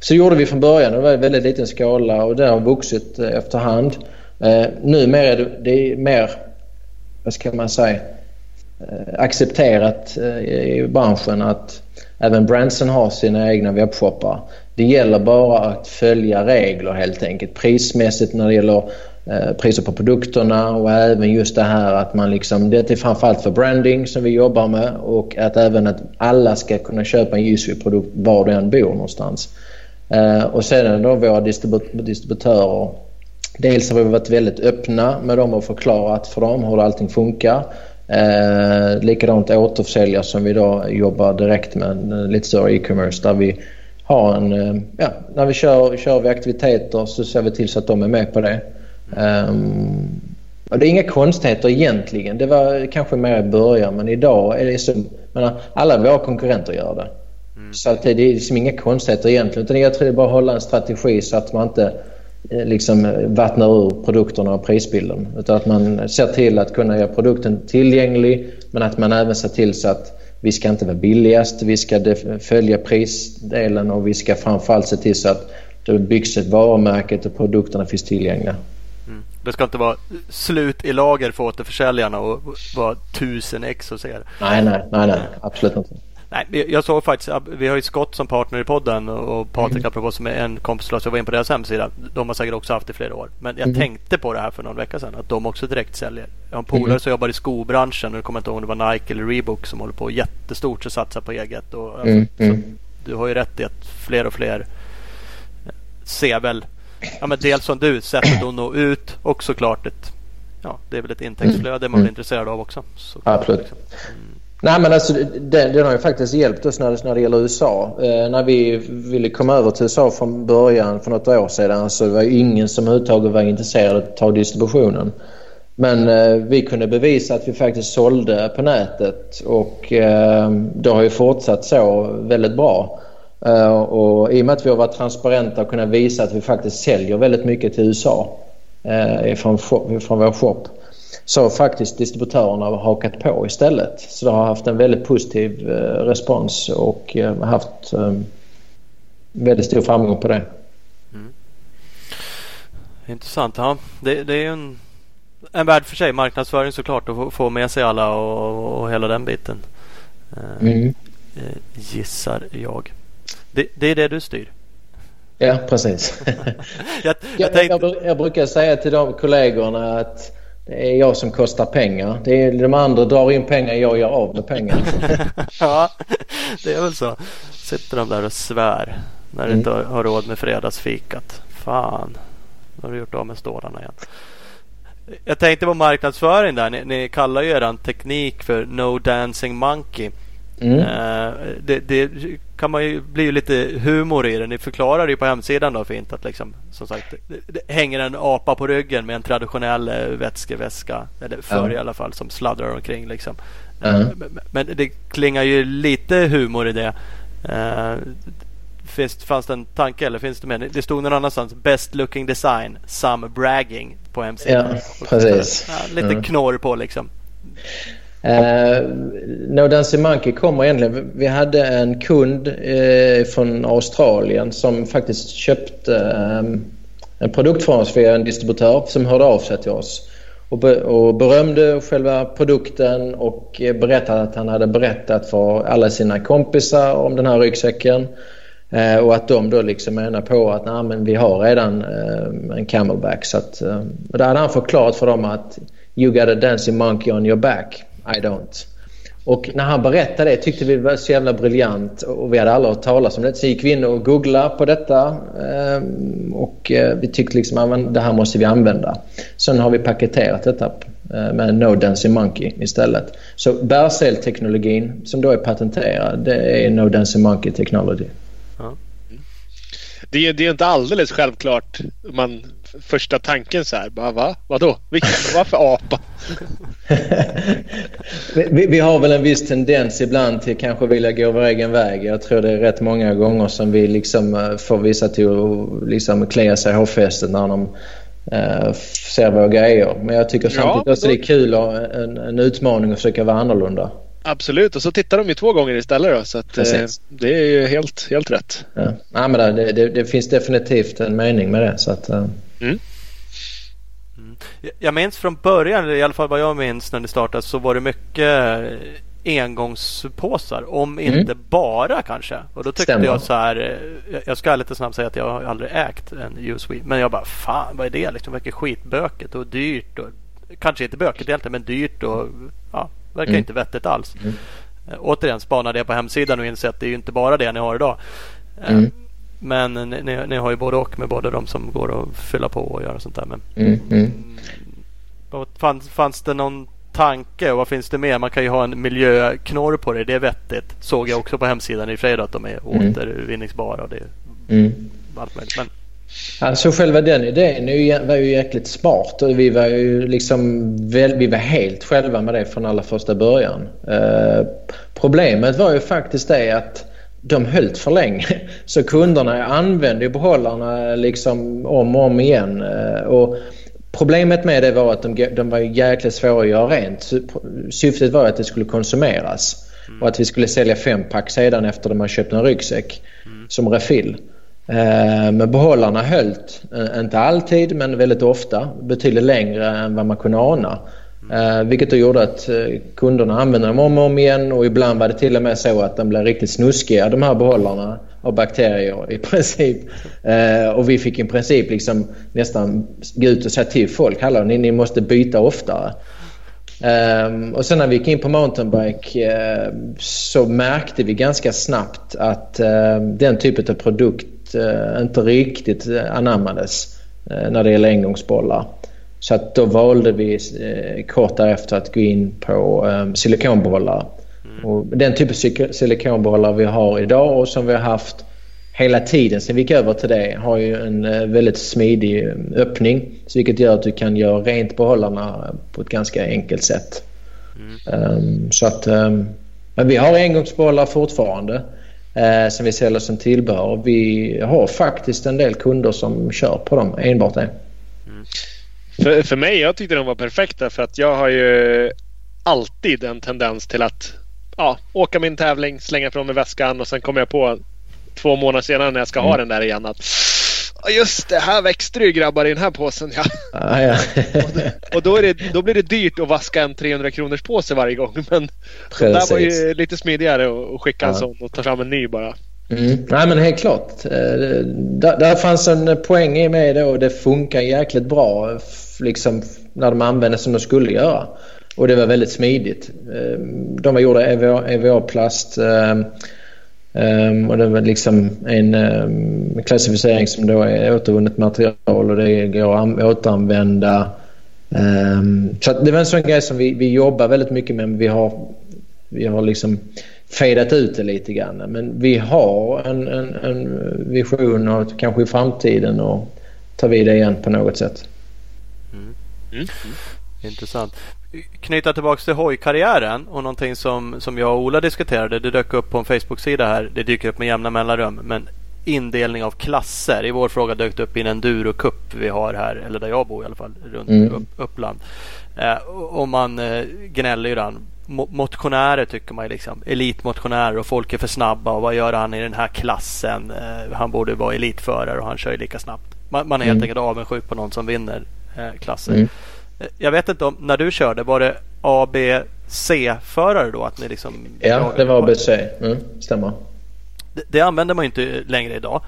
Så gjorde vi från början, det var en väldigt liten skala och det har vuxit eh, efterhand. Numera är det, det är mer, vad ska man säga, accepterat i branschen att även Branson har sina egna webbshoppar. Det gäller bara att följa regler helt enkelt. Prismässigt när det gäller eh, priser på produkterna och även just det här att man liksom, det är framförallt för branding som vi jobbar med och att även att alla ska kunna köpa en Jusvi-produkt var du än bor någonstans. Eh, och sedan då våra distributörer. Dels har vi varit väldigt öppna med dem och förklarat för dem hur allting funkar. Eh, likadant återförsäljare som vi då jobbar direkt med, lite större e-commerce där vi ha en... Eh, ja, när vi kör, kör vi aktiviteter så ser vi till så att de är med på det. Um, och det är inga konstigheter egentligen. Det var kanske mer i början men idag är det så... Menar, alla våra konkurrenter gör det. Mm. Så att det är liksom inga konstigheter egentligen. Utan jag tror det är bara att hålla en strategi så att man inte eh, liksom vattnar ur produkterna och prisbilden. Utan att man ser till att kunna göra produkten tillgänglig men att man även ser till så att vi ska inte vara billigast, vi ska följa prisdelen och vi ska framförallt se till så att det byggs ett varumärke och produkterna finns tillgängliga. Mm. Det ska inte vara slut i lager för återförsäljarna och vara tusen ex hos er. Nej, nej, nej, nej, absolut inte. Nej, jag såg faktiskt, vi har ju Scott som partner i podden och Patrik mm. apropå som är en kompis till oss. Jag var in på deras hemsida. De har säkert också haft det i flera år. Men jag mm. tänkte på det här för någon vecka sedan. Att de också direkt säljer. Jag har en polare mm. som jobbar i skobranschen. Och jag kommer inte ihåg om det var Nike eller Reebok som håller på jättestort och satsar på eget. Och, alltså, mm. du har ju rätt i att fler och fler ser väl ja, men dels som du, sättet att nå ut och såklart ett Ja, det är väl ett intäktsflöde man är intresserad av också. Såklart. Absolut. Mm. Nej men alltså den, den har ju faktiskt hjälpt oss när, när det gäller USA. Eh, när vi ville komma över till USA från början för något år sedan så var det ingen som överhuvudtaget var intresserad av att ta distributionen. Men eh, vi kunde bevisa att vi faktiskt sålde på nätet och eh, det har ju fortsatt så väldigt bra. Eh, och i och med att vi har varit transparenta och kunnat visa att vi faktiskt säljer väldigt mycket till USA eh, från, från vår shop så har faktiskt distributörerna hakat på istället. Så det har haft en väldigt positiv eh, respons och eh, haft eh, väldigt stor framgång på det. Mm. Intressant. Ja. Det, det är en, en värld för sig. Marknadsföring såklart och få med sig alla och, och hela den biten. Mm. Gissar jag. Det, det är det du styr? Ja, precis. jag, jag, tänkte... jag, jag, brukar säga till de kollegorna att det är jag som kostar pengar. Det är, de andra drar in pengar, jag gör av med pengar. ja, det är väl så. Sitter de där och svär när du mm. inte har råd med fredagsfikat. Fan, då har du gjort av med stålarna igen. Jag tänkte på marknadsföring där. Ni, ni kallar ju er teknik för No Dancing Monkey. Mm. Uh, det, det, kan man ju bli lite humor i det. Ni förklarar ju på hemsidan då fint att liksom som sagt det, det hänger en apa på ryggen med en traditionell uh, vätskeväska. Eller förr ja. i alla fall som sladdrar omkring liksom. Mm. Men, men det klingar ju lite humor i det. Finns, fanns det en tanke eller finns det mer? Det stod någon annanstans. Best looking design, some bragging på hemsidan. Ja, precis. Ja, lite mm. knorr på liksom. Uh, no Dancing Monkey kommer egentligen... Vi hade en kund uh, från Australien som faktiskt köpte um, en produkt från oss via en distributör som hörde av sig till oss och, be och berömde själva produkten och eh, berättade att han hade berättat för alla sina kompisar om den här ryggsäcken. Uh, och att de då liksom menar på att Nej, men vi har redan ehm, en camelback. Så att, ehm, och då hade han förklarat för dem att You got a dancing monkey on your back. I don't. Och när han berättade det tyckte vi det var så jävla briljant och vi hade aldrig hört talas om det. Så gick vi in och googlade på detta ehm, och eh, vi tyckte liksom att det här måste vi använda. Sen har vi paketerat detta eh, med No Dancing Monkey istället. Så bärselteknologin som då är patenterad det är No Dancing Monkey Technology. Ja. Det, är, det är inte alldeles självklart man första tanken så här. Bara, va? Vadå? Vilken, vad för apa? vi, vi, har väl en viss tendens ibland till kanske vilja gå vår egen väg. Jag tror det är rätt många gånger som vi liksom eh, får vissa till att liksom klia sig i hårfästet när de uh, ser våra grejer. Men jag tycker samtidigt ja, då... det är kul och en, en utmaning att försöka vara annorlunda. Absolut, och så tittar de ju två gånger istället då, så att, eh, det är ju helt, helt rätt. Ja. Ja, men det, det, det, finns definitivt en mening med det. Så att, eh. mm. Mm. Jag minns från början, i alla fall vad jag minns när det startade, så var det mycket engångspåsar. Om mm. inte bara kanske. Och då tyckte Stämmer. jag så här. Eh, jag ska lite snabbt säga att jag har aldrig ägt en USWE. Men jag bara fan vad är det liksom? Det verkar skitbökigt och dyrt. Och, kanske inte bökigt egentligen men dyrt och ja, verkar mm. inte vettigt alls. Mm. Äh, återigen spanade jag på hemsidan och insett att det är inte bara det ni har idag. Äh, mm. Men ni, ni, har ju både och med både de som går att fylla på och göra sånt där. Men, mm. Mm. Fanns, fanns det någon tanke och vad finns det mer? Man kan ju ha en miljöknorr på det. Det är vettigt. Såg jag också på hemsidan i fredag att de är mm. återvinningsbara. Det är mm. allt möjligt. Men, Alltså själva den idén var ju jäkligt smart och vi var ju liksom vi var helt själva med det från allra första början. Uh, problemet var ju faktiskt det att de höll för länge. Så kunderna använde behållarna liksom om och om igen. Uh, och problemet med det var att de, de var jäkligt svåra att göra rent. Syftet var att det skulle konsumeras mm. och att vi skulle sälja fempack sedan efter de hade köpt en ryggsäck mm. som refill. Eh, men behållarna höll, eh, inte alltid men väldigt ofta, betydligt längre än vad man kunde ana. Mm. Vilket då gjorde att kunderna använde dem om och om igen och ibland var det till och med så att de blev riktigt snuskiga de här behållarna av bakterier i princip. Och vi fick i princip liksom nästan gå ut och säga till folk Hallå, ni, ni måste byta oftare. Um, och sen när vi gick in på mountainbike uh, så märkte vi ganska snabbt att uh, den typen av produkt inte riktigt eh, anammades eh, när det gäller engångsbollar. Så att då valde vi kort därefter att gå in på silikonbollar. Mm. Och den typen av silikonbollar vi har idag och som vi har haft hela tiden sen vi gick över till det har ju en väldigt smidig öppning. Vilket gör att du kan göra rent behållarna på ett ganska enkelt sätt. Mm. Um, så att, um, men vi har engångsbollar fortfarande eh, som vi säljer som tillbehör. Vi har faktiskt en del kunder som kör på dem, enbart det. Mm. För, för mig, jag tyckte de var perfekta för att jag har ju alltid en tendens till att ja, åka min tävling, slänga ifrån mig väskan och sen kommer jag på två månader senare när jag ska mm. ha den där igen att Just det, här växte det ju grabbar i den här påsen. Ja. Ah, ja. och, och då, det, då, blir det dyrt att vaska en 300 kronors påse varje gång. Men det där var ju lite smidigare att skicka en sån och ta fram en ny bara. Mm. Nej men helt klart. Eh, där, där fanns en poäng i det och det funkar jäkligt bra liksom, när de användes som de skulle göra. Och det var väldigt smidigt. Eh, de var gjorda EVA-plast. EVA Um, och det var liksom en um, klassificering som då är återvunnet material och det går att återanvända. Um, så det var en sån grej som vi, vi jobbar väldigt mycket med. Vi har, vi har liksom fejdat ut det lite grann. Men vi har en, en, en vision och kanske i framtiden och ta vid det igen på något sätt. Mm. Mm. Intressant. Knyta tillbaka till hojkarriären och någonting som, som jag och Ola diskuterade. Det dök upp på en Facebook-sida här. Det dyker upp med jämna mellanrum. Men indelning av klasser. I vår fråga dök det upp i en enduro cup vi har här, eller där jag bor i alla fall, runt mm. Uppland. Eh, och man eh, gnäller ju den. Motionärer tycker man ju liksom. Elitmotionärer och folk är för snabba och vad gör han i den här klassen? Eh, han borde vara elitförare och han kör ju lika snabbt. Man, man är helt mm. enkelt avundsjuk på någon som vinner eh, klasser. Mm. Jag vet inte om, när du körde, var det ABC-förare då? Att ni liksom ja, det var ABC. Mm, stämmer. Det, det, använder man ju inte längre idag.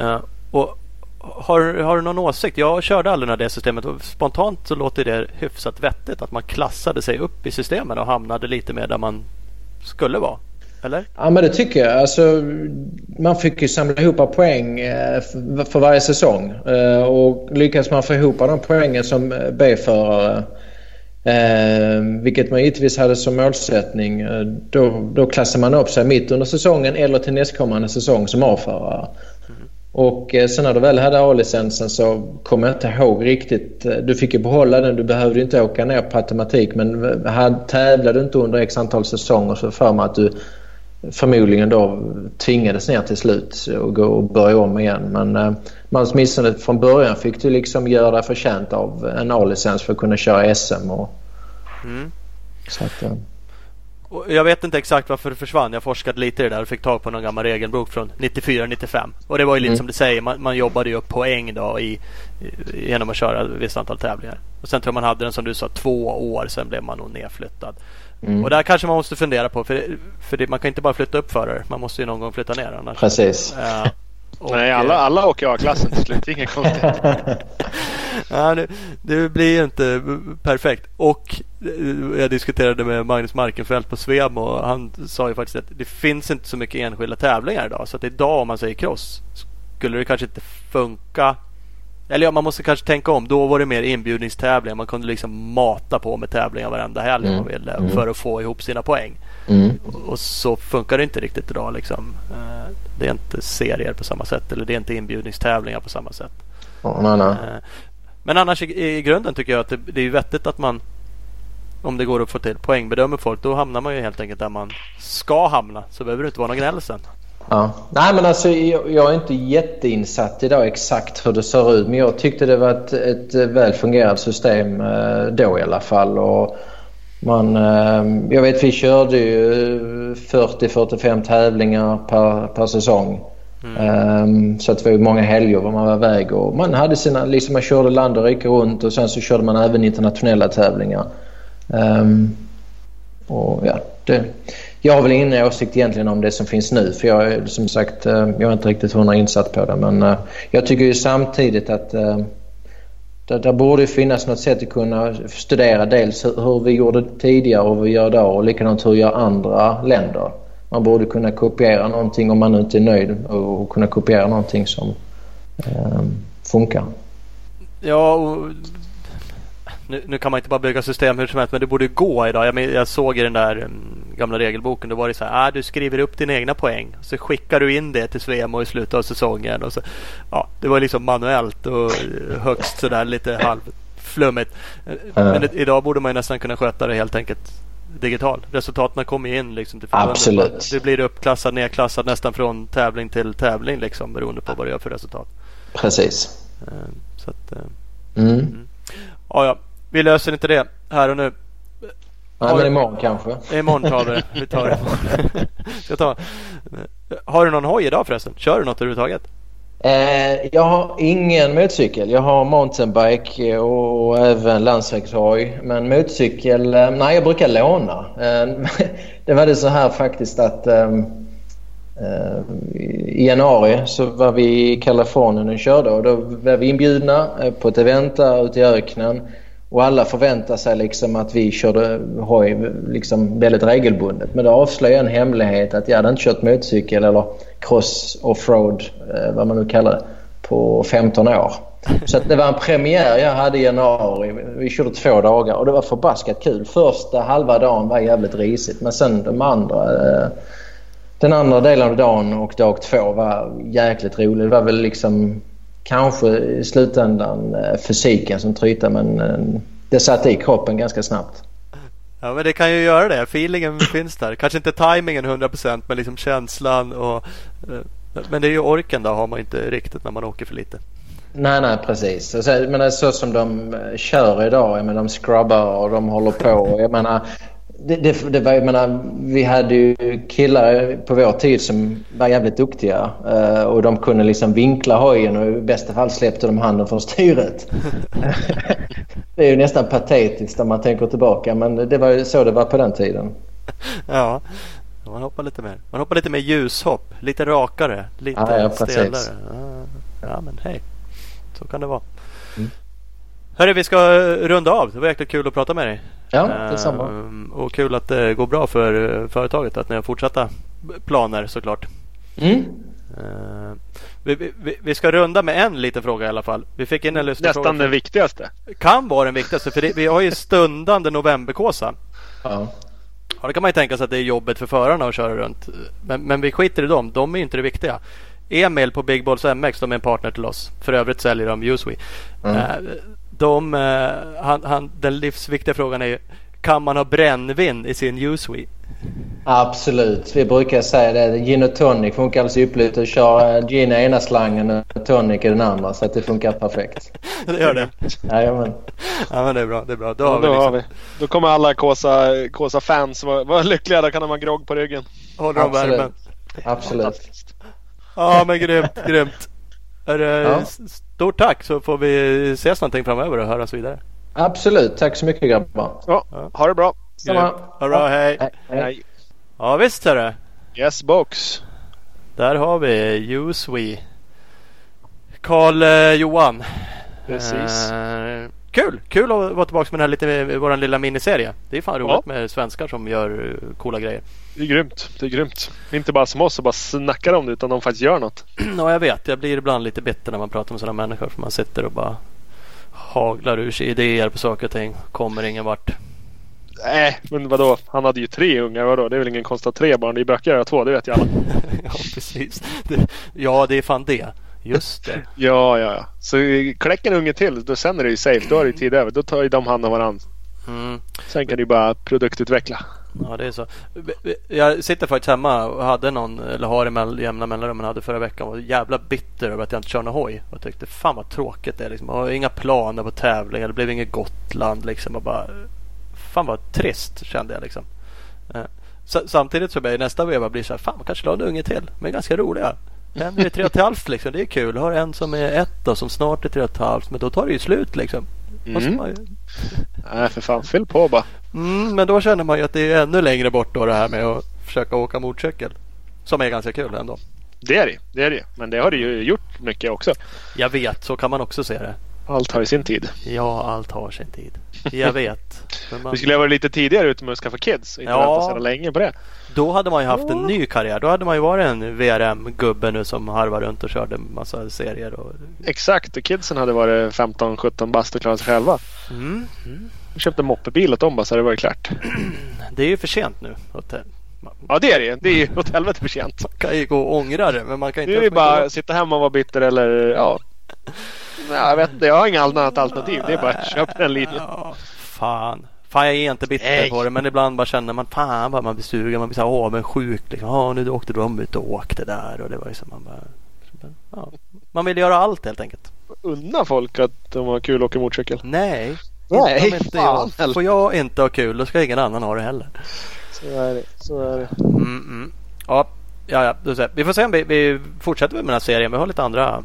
Uh, och har, har du någon åsikt? Jag körde aldrig när det systemet och spontant så låter det hyfsat vettigt att man klassade sig upp i systemen och hamnade lite mer där man skulle vara. Eller? Ja men det tycker jag. Alltså, man fick ju samla ihop poäng eh, för varje säsong. Eh, och lyckas man få ihop de poängen som B-förare Eh, vilket man givetvis hade som målsättning. Då, då klassar man upp sig mitt under säsongen eller till nästkommande säsong som A-förare. Mm. Och sen när du väl hade A-licensen så kommer jag inte ihåg riktigt. Du fick ju behålla den. Du behövde inte åka ner på automatik men tävlade du inte under x antal säsonger så för mig att du förmodligen då tvingades ner till slut och gå och börja om igen. Men eh, man åtminstone från början fick du liksom göra dig förtjänt av en A-licens för att kunna köra SM. Och, mm. så att, eh. Jag vet inte exakt varför det försvann. Jag forskade lite i det där och fick tag på någon gammal regelbok från 94-95. Och det var ju lite mm. som du säger, man, man jobbade ju upp poäng då i, genom att köra ett visst antal tävlingar. Och sen tror jag man hade den som du sa två år, sen blev man nog nedflyttad. Mm. Och där kanske man måste fundera på, för, för det, man kan inte bara flytta upp förare. Man måste ju någon gång flytta ner annars. Precis. Uh, och, Nej, alla, alla åker A-klassen till slut. Inget konstigt. ja, det, det, blir ju inte perfekt. Och eh, jag diskuterade med Magnus Markenfeldt på Svem och han sa ju faktiskt att det finns inte så mycket enskilda tävlingar idag. Så att idag om man säger cross skulle det kanske inte funka eller ja, man måste kanske tänka om. Då var det mer inbjudningstävlingar. Man kunde liksom mata på med tävlingar varenda helg mm. man ville mm. för att få ihop sina poäng. Mm. Och, så funkar det inte riktigt idag. Liksom. Eh, det är inte serier på samma sätt eller det är inte inbjudningstävlingar på samma sätt. Oh, nej, nej. Men annars i, grunden tycker jag att det, det är vettigt att man om det går att få till poängbedömer folk då hamnar man ju helt enkelt där man ska hamna. Så behöver det inte vara någon gnäll sen. Ja. Nej men alltså jag, är inte jätteinsatt idag exakt hur det ser ut men jag tyckte det var ett, ett väl fungerande system eh, då i alla fall. Och man, eh, jag vet vi körde ju 40-45 tävlingar per, per säsong. Mm. Um, så att det var många helger var man var iväg och man hade sina, liksom man körde land och rike runt och sen så körde man även internationella tävlingar. Um, och ja, det, jag har väl ingen åsikt egentligen om det som finns nu för jag är som sagt eh, jag är inte riktigt hundra insatt på det men eh, jag tycker ju samtidigt att eh, det, det borde finnas något sätt att kunna studera dels hur vi gjorde tidigare och hur vi gör idag och likadant hur gör andra länder. Man borde kunna kopiera någonting om man inte är nöjd och kunna kopiera någonting som eh, funkar. Ja, och nu, nu, kan man inte bara bygga system hur som helst men det borde gå idag. Jag, jag såg i den där mm, gamla regelboken. Då var det så här. Ah, du skriver upp dina egna poäng. Så skickar du in det till Svemo i slutet av säsongen. Och så, ja, det var liksom manuellt och högst sådär lite halvflummigt. Men det, idag borde man nästan kunna sköta det helt enkelt digital. Resultaten kommer in liksom till Absolut. Du blir uppklassad, nedklassad nästan från tävling till tävling liksom beroende på vad du gör för resultat. Precis. Uh, så att, uh, mm. Mm. Ja, ja, vi löser inte det här och nu. Nej, men imorgon kanske. Imorgon tar vi det. Vi tar det Ska ta. Har du någon hoj idag förresten? Kör du något överhuvudtaget? Eh, jag har ingen motorcykel. Jag har mountainbike och, och även landsvägshoj. Men motorcykel, eh, nej jag brukar låna. Eh, det var det så här faktiskt att ehm, eh, i januari så var vi i Kalifornien och körde och då var vi inbjudna eh, på ett event där ute i öknen. Och alla förväntar sig liksom att vi körde hoj liksom väldigt regelbundet. Men det avslöjar en hemlighet att jag hade inte kört motorcykel eller cross offroad, eh, vad man nu kallar det, på 15 år. Så det var en premiär jag hade i januari. Vi körde två dagar och det var förbaskat kul. Första halva dagen var jävligt risigt men sen de andra... Eh, den andra delen av dagen och dag två var jäkligt rolig. Det var väl liksom kanske i slutändan eh, fysiken som trytade men eh, det satte i kroppen ganska snabbt. Ja men det kan ju göra det. Feelingen finns där. Kanske inte tajmingen 100% men liksom känslan och... Men det är ju orken då har man inte riktigt när man åker för lite. Nej, nej precis. Alltså, jag menar, så som de kör idag, jag menar, de scrubbar och de håller på. Jag menar, det, det, det var, jag menar, vi hade ju killar på vår tid som var jävligt duktiga uh, och de kunde liksom vinkla hojen och i bästa fall släppte de handen från styret. det är ju nästan patetiskt om man tänker tillbaka men det var ju så det var på den tiden. Ja, man hoppar lite mer. Man hoppar lite mer ljushopp, lite rakare, lite ja, ja, stelare. Ja, men hej. Så kan det vara. Mm. Hörru, vi ska runda av. Det var jäkligt kul att prata med dig. Ja, detsamma. Uh, och kul att det går bra för eh, företaget. Att ni har fortsatta planer såklart. Mm. Uh, vi, vi, vi, ska runda med en liten fråga i alla fall. Vi fick in en Nästan fråga. den viktigaste. Kan vara den viktigaste. För det, vi har ju stundande novemberkåsa. Ja. Ja, det kan man ju tänka sig att det är jobbet för förarna att köra runt. Men, men vi skiter i dem. De är ju inte det viktiga. Emil på Big Balls MX, de är en partner till oss. För övrigt säljer de Uswe. Mm. Eh, de, eh, han, han, den livsviktiga frågan är kan man ha brännvin i sin Uswe? Absolut. Vi brukar säga det. Gin och tonic funkar alldeles ypperligt. att köra gin i ena slangen och tonic i den andra. Så att det funkar perfekt. det gör det? Jajamän. Ja men det är bra. Det är bra. Då, ja, har, vi då liksom... har vi. Då kommer alla Kåsa, Kåsa fans vara, vara lyckliga. Då kan de ha grogg på ryggen. Håller de värmen. Absolut. Ja men grymt, grymt. Är det, ja. Stort tack så får vi ses någonting framöver och höras vidare. Absolut, tack så mycket grabbar. Ja, ha det bra. Samma. Ha bra, hej. hej. hej. Ja visst hörru. Yes box. Där har vi Uswe. Karl eh, Johan. Precis. Eh, Kul! Kul att vara tillbaka med den här lite, vår lilla miniserie. Det är fan roligt ja. med svenskar som gör eh, coola grejer. Det är grymt. Det är grymt. Inte bara som oss och bara snackar om det utan de faktiskt gör något. Ja, jag vet. Jag blir ibland lite bitter när man pratar med sådana människor. För man sitter och bara haglar ur sig idéer på saker och ting. Kommer ingen vart. Nej, men vadå? Han hade ju tre ungar. Vadå? Det är väl ingen konst att tre barn. Det är böcker att två. Det vet ju alla. ja, precis. Det, ja, det är fan det. Just det. ja, ja, ja. Så kläck en unge till. Då sen är det ju safe. Då har du tid över. Då tar ju de hand om varandra. Mm. Sen kan du bara produktutveckla. Ja, det är så. Jag sitter faktiskt hemma och hade någon, eller har i mell, jämna mellanrum, hade förra veckan. var jävla bitter över att jag inte kör någon hoj. Och tyckte fan vad tråkigt det är. Liksom. Jag har inga planer på tävlingar. Det blev inget Gotland liksom. Och bara, fan vad trist kände jag liksom. Eh, samtidigt så blir jag nästa veva blir så här, fan man kanske la en unge till. Men ganska roliga. En är tre och ett halvt liksom. Det är kul. Har en som är ett och som snart är tre och ett halvt. Men då tar det ju slut liksom. Mm. Man... Nej för fan, fyll på bara. Mm, men då känner man ju att det är ännu längre bort då det här med att försöka åka motorcykel. Som är ganska kul ändå. Det är det, det är det. Men det har du ju gjort mycket också. Jag vet, så kan man också se det. Allt har ju sin tid. Ja, allt har sin tid. Jag vet. Man... Du skulle ha varit lite tidigare ute med att skaffa kids. Inte ja. vänta så länge på det. Då hade man ju haft en ny karriär. Då hade man ju varit en VRM-gubbe nu som harvar runt och körde massa serier. Och... Exakt, och kidsen hade varit 15-17 bast och klarat sig själva. Mm. Mm. Jag köpte en moppebil åt dem bara så hade det varit klart. Det är ju för sent nu. Ja det är det Det är ju åt helvete för sent. Man kan ju gå och ångra det men man kan inte... Det är ju bara att sitta hemma och vara bitter eller ja. Nej, jag vet inte. Jag har inget annat alternativ. Det är bara att köpa den linjen. Ja, fan. Fan jag är inte bitter Nej. på det men ibland bara känner man fan vad man blir sugen. Man blir så avundsjuk. Liksom. Ja, nu åkte de ut och åkte där och det var ju som man bara. Ja. Man vill göra allt helt enkelt. Unna folk att de har kul och åker motorcykel. Nej. Nej, inte fan jag. Får jag inte ha kul då ska ingen annan ha det heller. Så är det. Så är det. Mm, mm. Ja, ja, ja. Vi får se om vi, vi fortsätter med den här serien. Vi har lite andra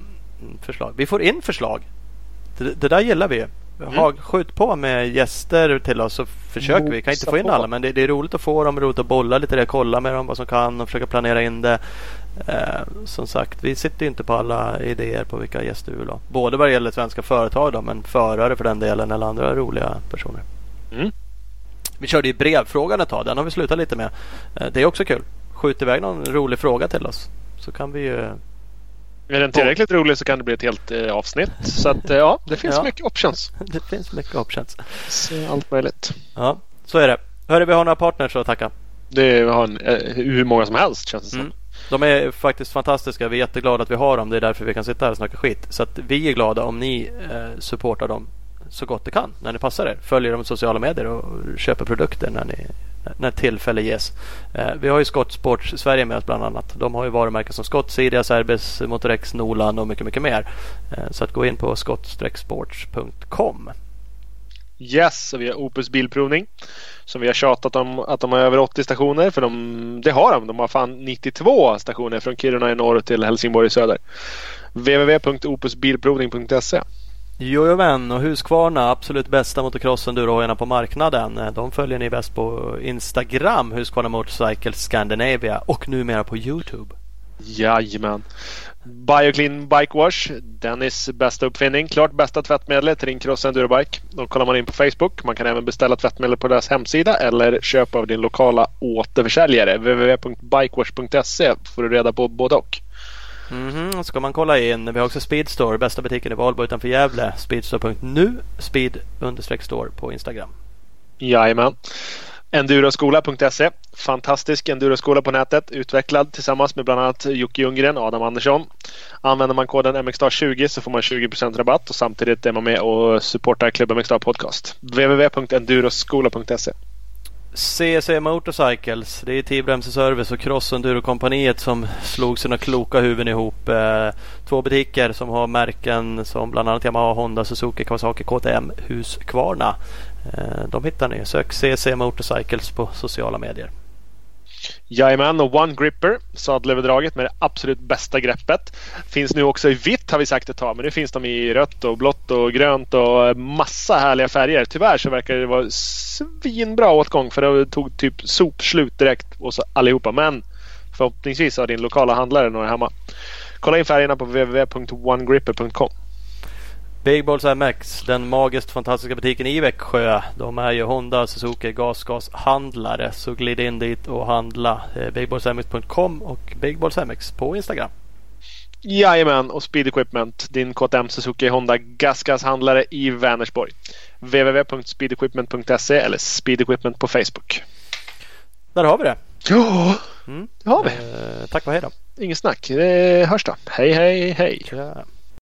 förslag. Vi får in förslag. Det, det där gillar vi. Mm. Ha, skjut på med gäster till oss så försöker vi. kan inte få in alla men det, det, är roligt att få dem, roligt att bolla lite det, kolla med dem vad som kan och försöka planera in det. Eh, som sagt, vi sitter inte på alla idéer på vilka gäster vi vill ha. Både vad det gäller svenska företag då, men förare för den delen eller andra roliga personer. Mm. Vi körde ju brevfrågan ett tag. Den har vi slutat lite med. Eh, det är också kul. Skjut iväg någon rolig fråga till oss så kan vi ju Är den tillräckligt rolig så kan det bli ett helt eh, avsnitt. Så att eh, ja, det finns Ja. mycket options. Det finns mycket options. Så allt möjligt. Ja, så är det. Hörru, vi har några partners att tacka. Det har en, eh, hur många som helst känns det som. Mm. De är faktiskt fantastiska. Vi är jätteglada att vi har dem. Det är därför vi kan sitta här och snacka skit. Så att vi är glada om ni eh, supportar dem så gott det kan när det passar er. Följer dem i sociala medier och köper produkter när, ni, när tillfälle ges. Eh, vi har ju Skottsport Sverige med oss bland annat. De har ju varumärken som Skotts, Sidia, Serbes, Motorex, Nolan och mycket, mycket mer. Eh, så att gå in på skott-sports.com. Yes, och vi har Opus Bilprovning. Som vi har tjatat om att de har över 80 stationer. För de, det har de. De har fan 92 stationer från Kiruna i norr till Helsingborg i söder. www.opusbilprovning.se Jojomän och Husqvarna absolut bästa motocross endurohojarna på marknaden. Eh, de följer ni bäst på Instagram, Husqvarna Motorcycle Scandinavia och numera på Youtube. Jajamän. Bioclean Bike Wash. Dennis bästa uppfinning. Klart bästa tvättmedlet till din cross endurobike. Då kollar man in på Facebook. Man kan även beställa tvättmedel på deras hemsida eller köpa av din lokala återförsäljare. www.bikewash.se får du reda på både och. Mhm, ska man kolla in. Vi har också Speedstore, bästa butiken i Valbo utanför Gävle. Speedstore.nu, speed-store på Instagram. Jajamän. Enduroskola.se. Fantastisk enduroskola på nätet. Utvecklad tillsammans med bland annat Jocke Ljunggren och Adam Andersson. Använder man koden MXStar20 så får man 20% rabatt och samtidigt är man med och supportar klubben MXStar Podcast. www.enduroskola.se CC Motorcycles. Det är Tibremse Service och Cross Enduro-kompaniet som slog sina kloka huvuden ihop. Eh, två butiker som har märken som bland annat Yamaha, Honda, Suzuki, Kawasaki, KTM, Husqvarna. Eh, de hittar ni. Sök CC Motorcycles på sociala medier. Jajamän, och One Gripper, sadelöverdraget med det absolut bästa greppet. Finns nu också i vitt har vi sagt ett tag, men nu finns de i rött och blått och grönt och massa härliga färger. Tyvärr så verkar det vara svinbra åtgång för det tog typ sopslut direkt och så allihopa. Men förhoppningsvis har din lokala handlare några hemma. Kolla in färgerna på www.onegripper.com. Big Balls MX, den magiskt fantastiska butiken i Växjö. De är ju Honda, Suzuki, gasgashandlare. Så glid in dit och handla. Eh, Bigballsmx.com och Big Balls MX på Instagram. Jajamän, och Speed Equipment, din KTM Suzuki Honda gasgashandlare i Vänersborg. www.speedequipment.se eller Speed Equipment på Facebook. Där har vi det. Ja, Mm. det har vi. Eh, tack och hej då. Inget snack. Det hörs då. Hej, hej, hej. Tja.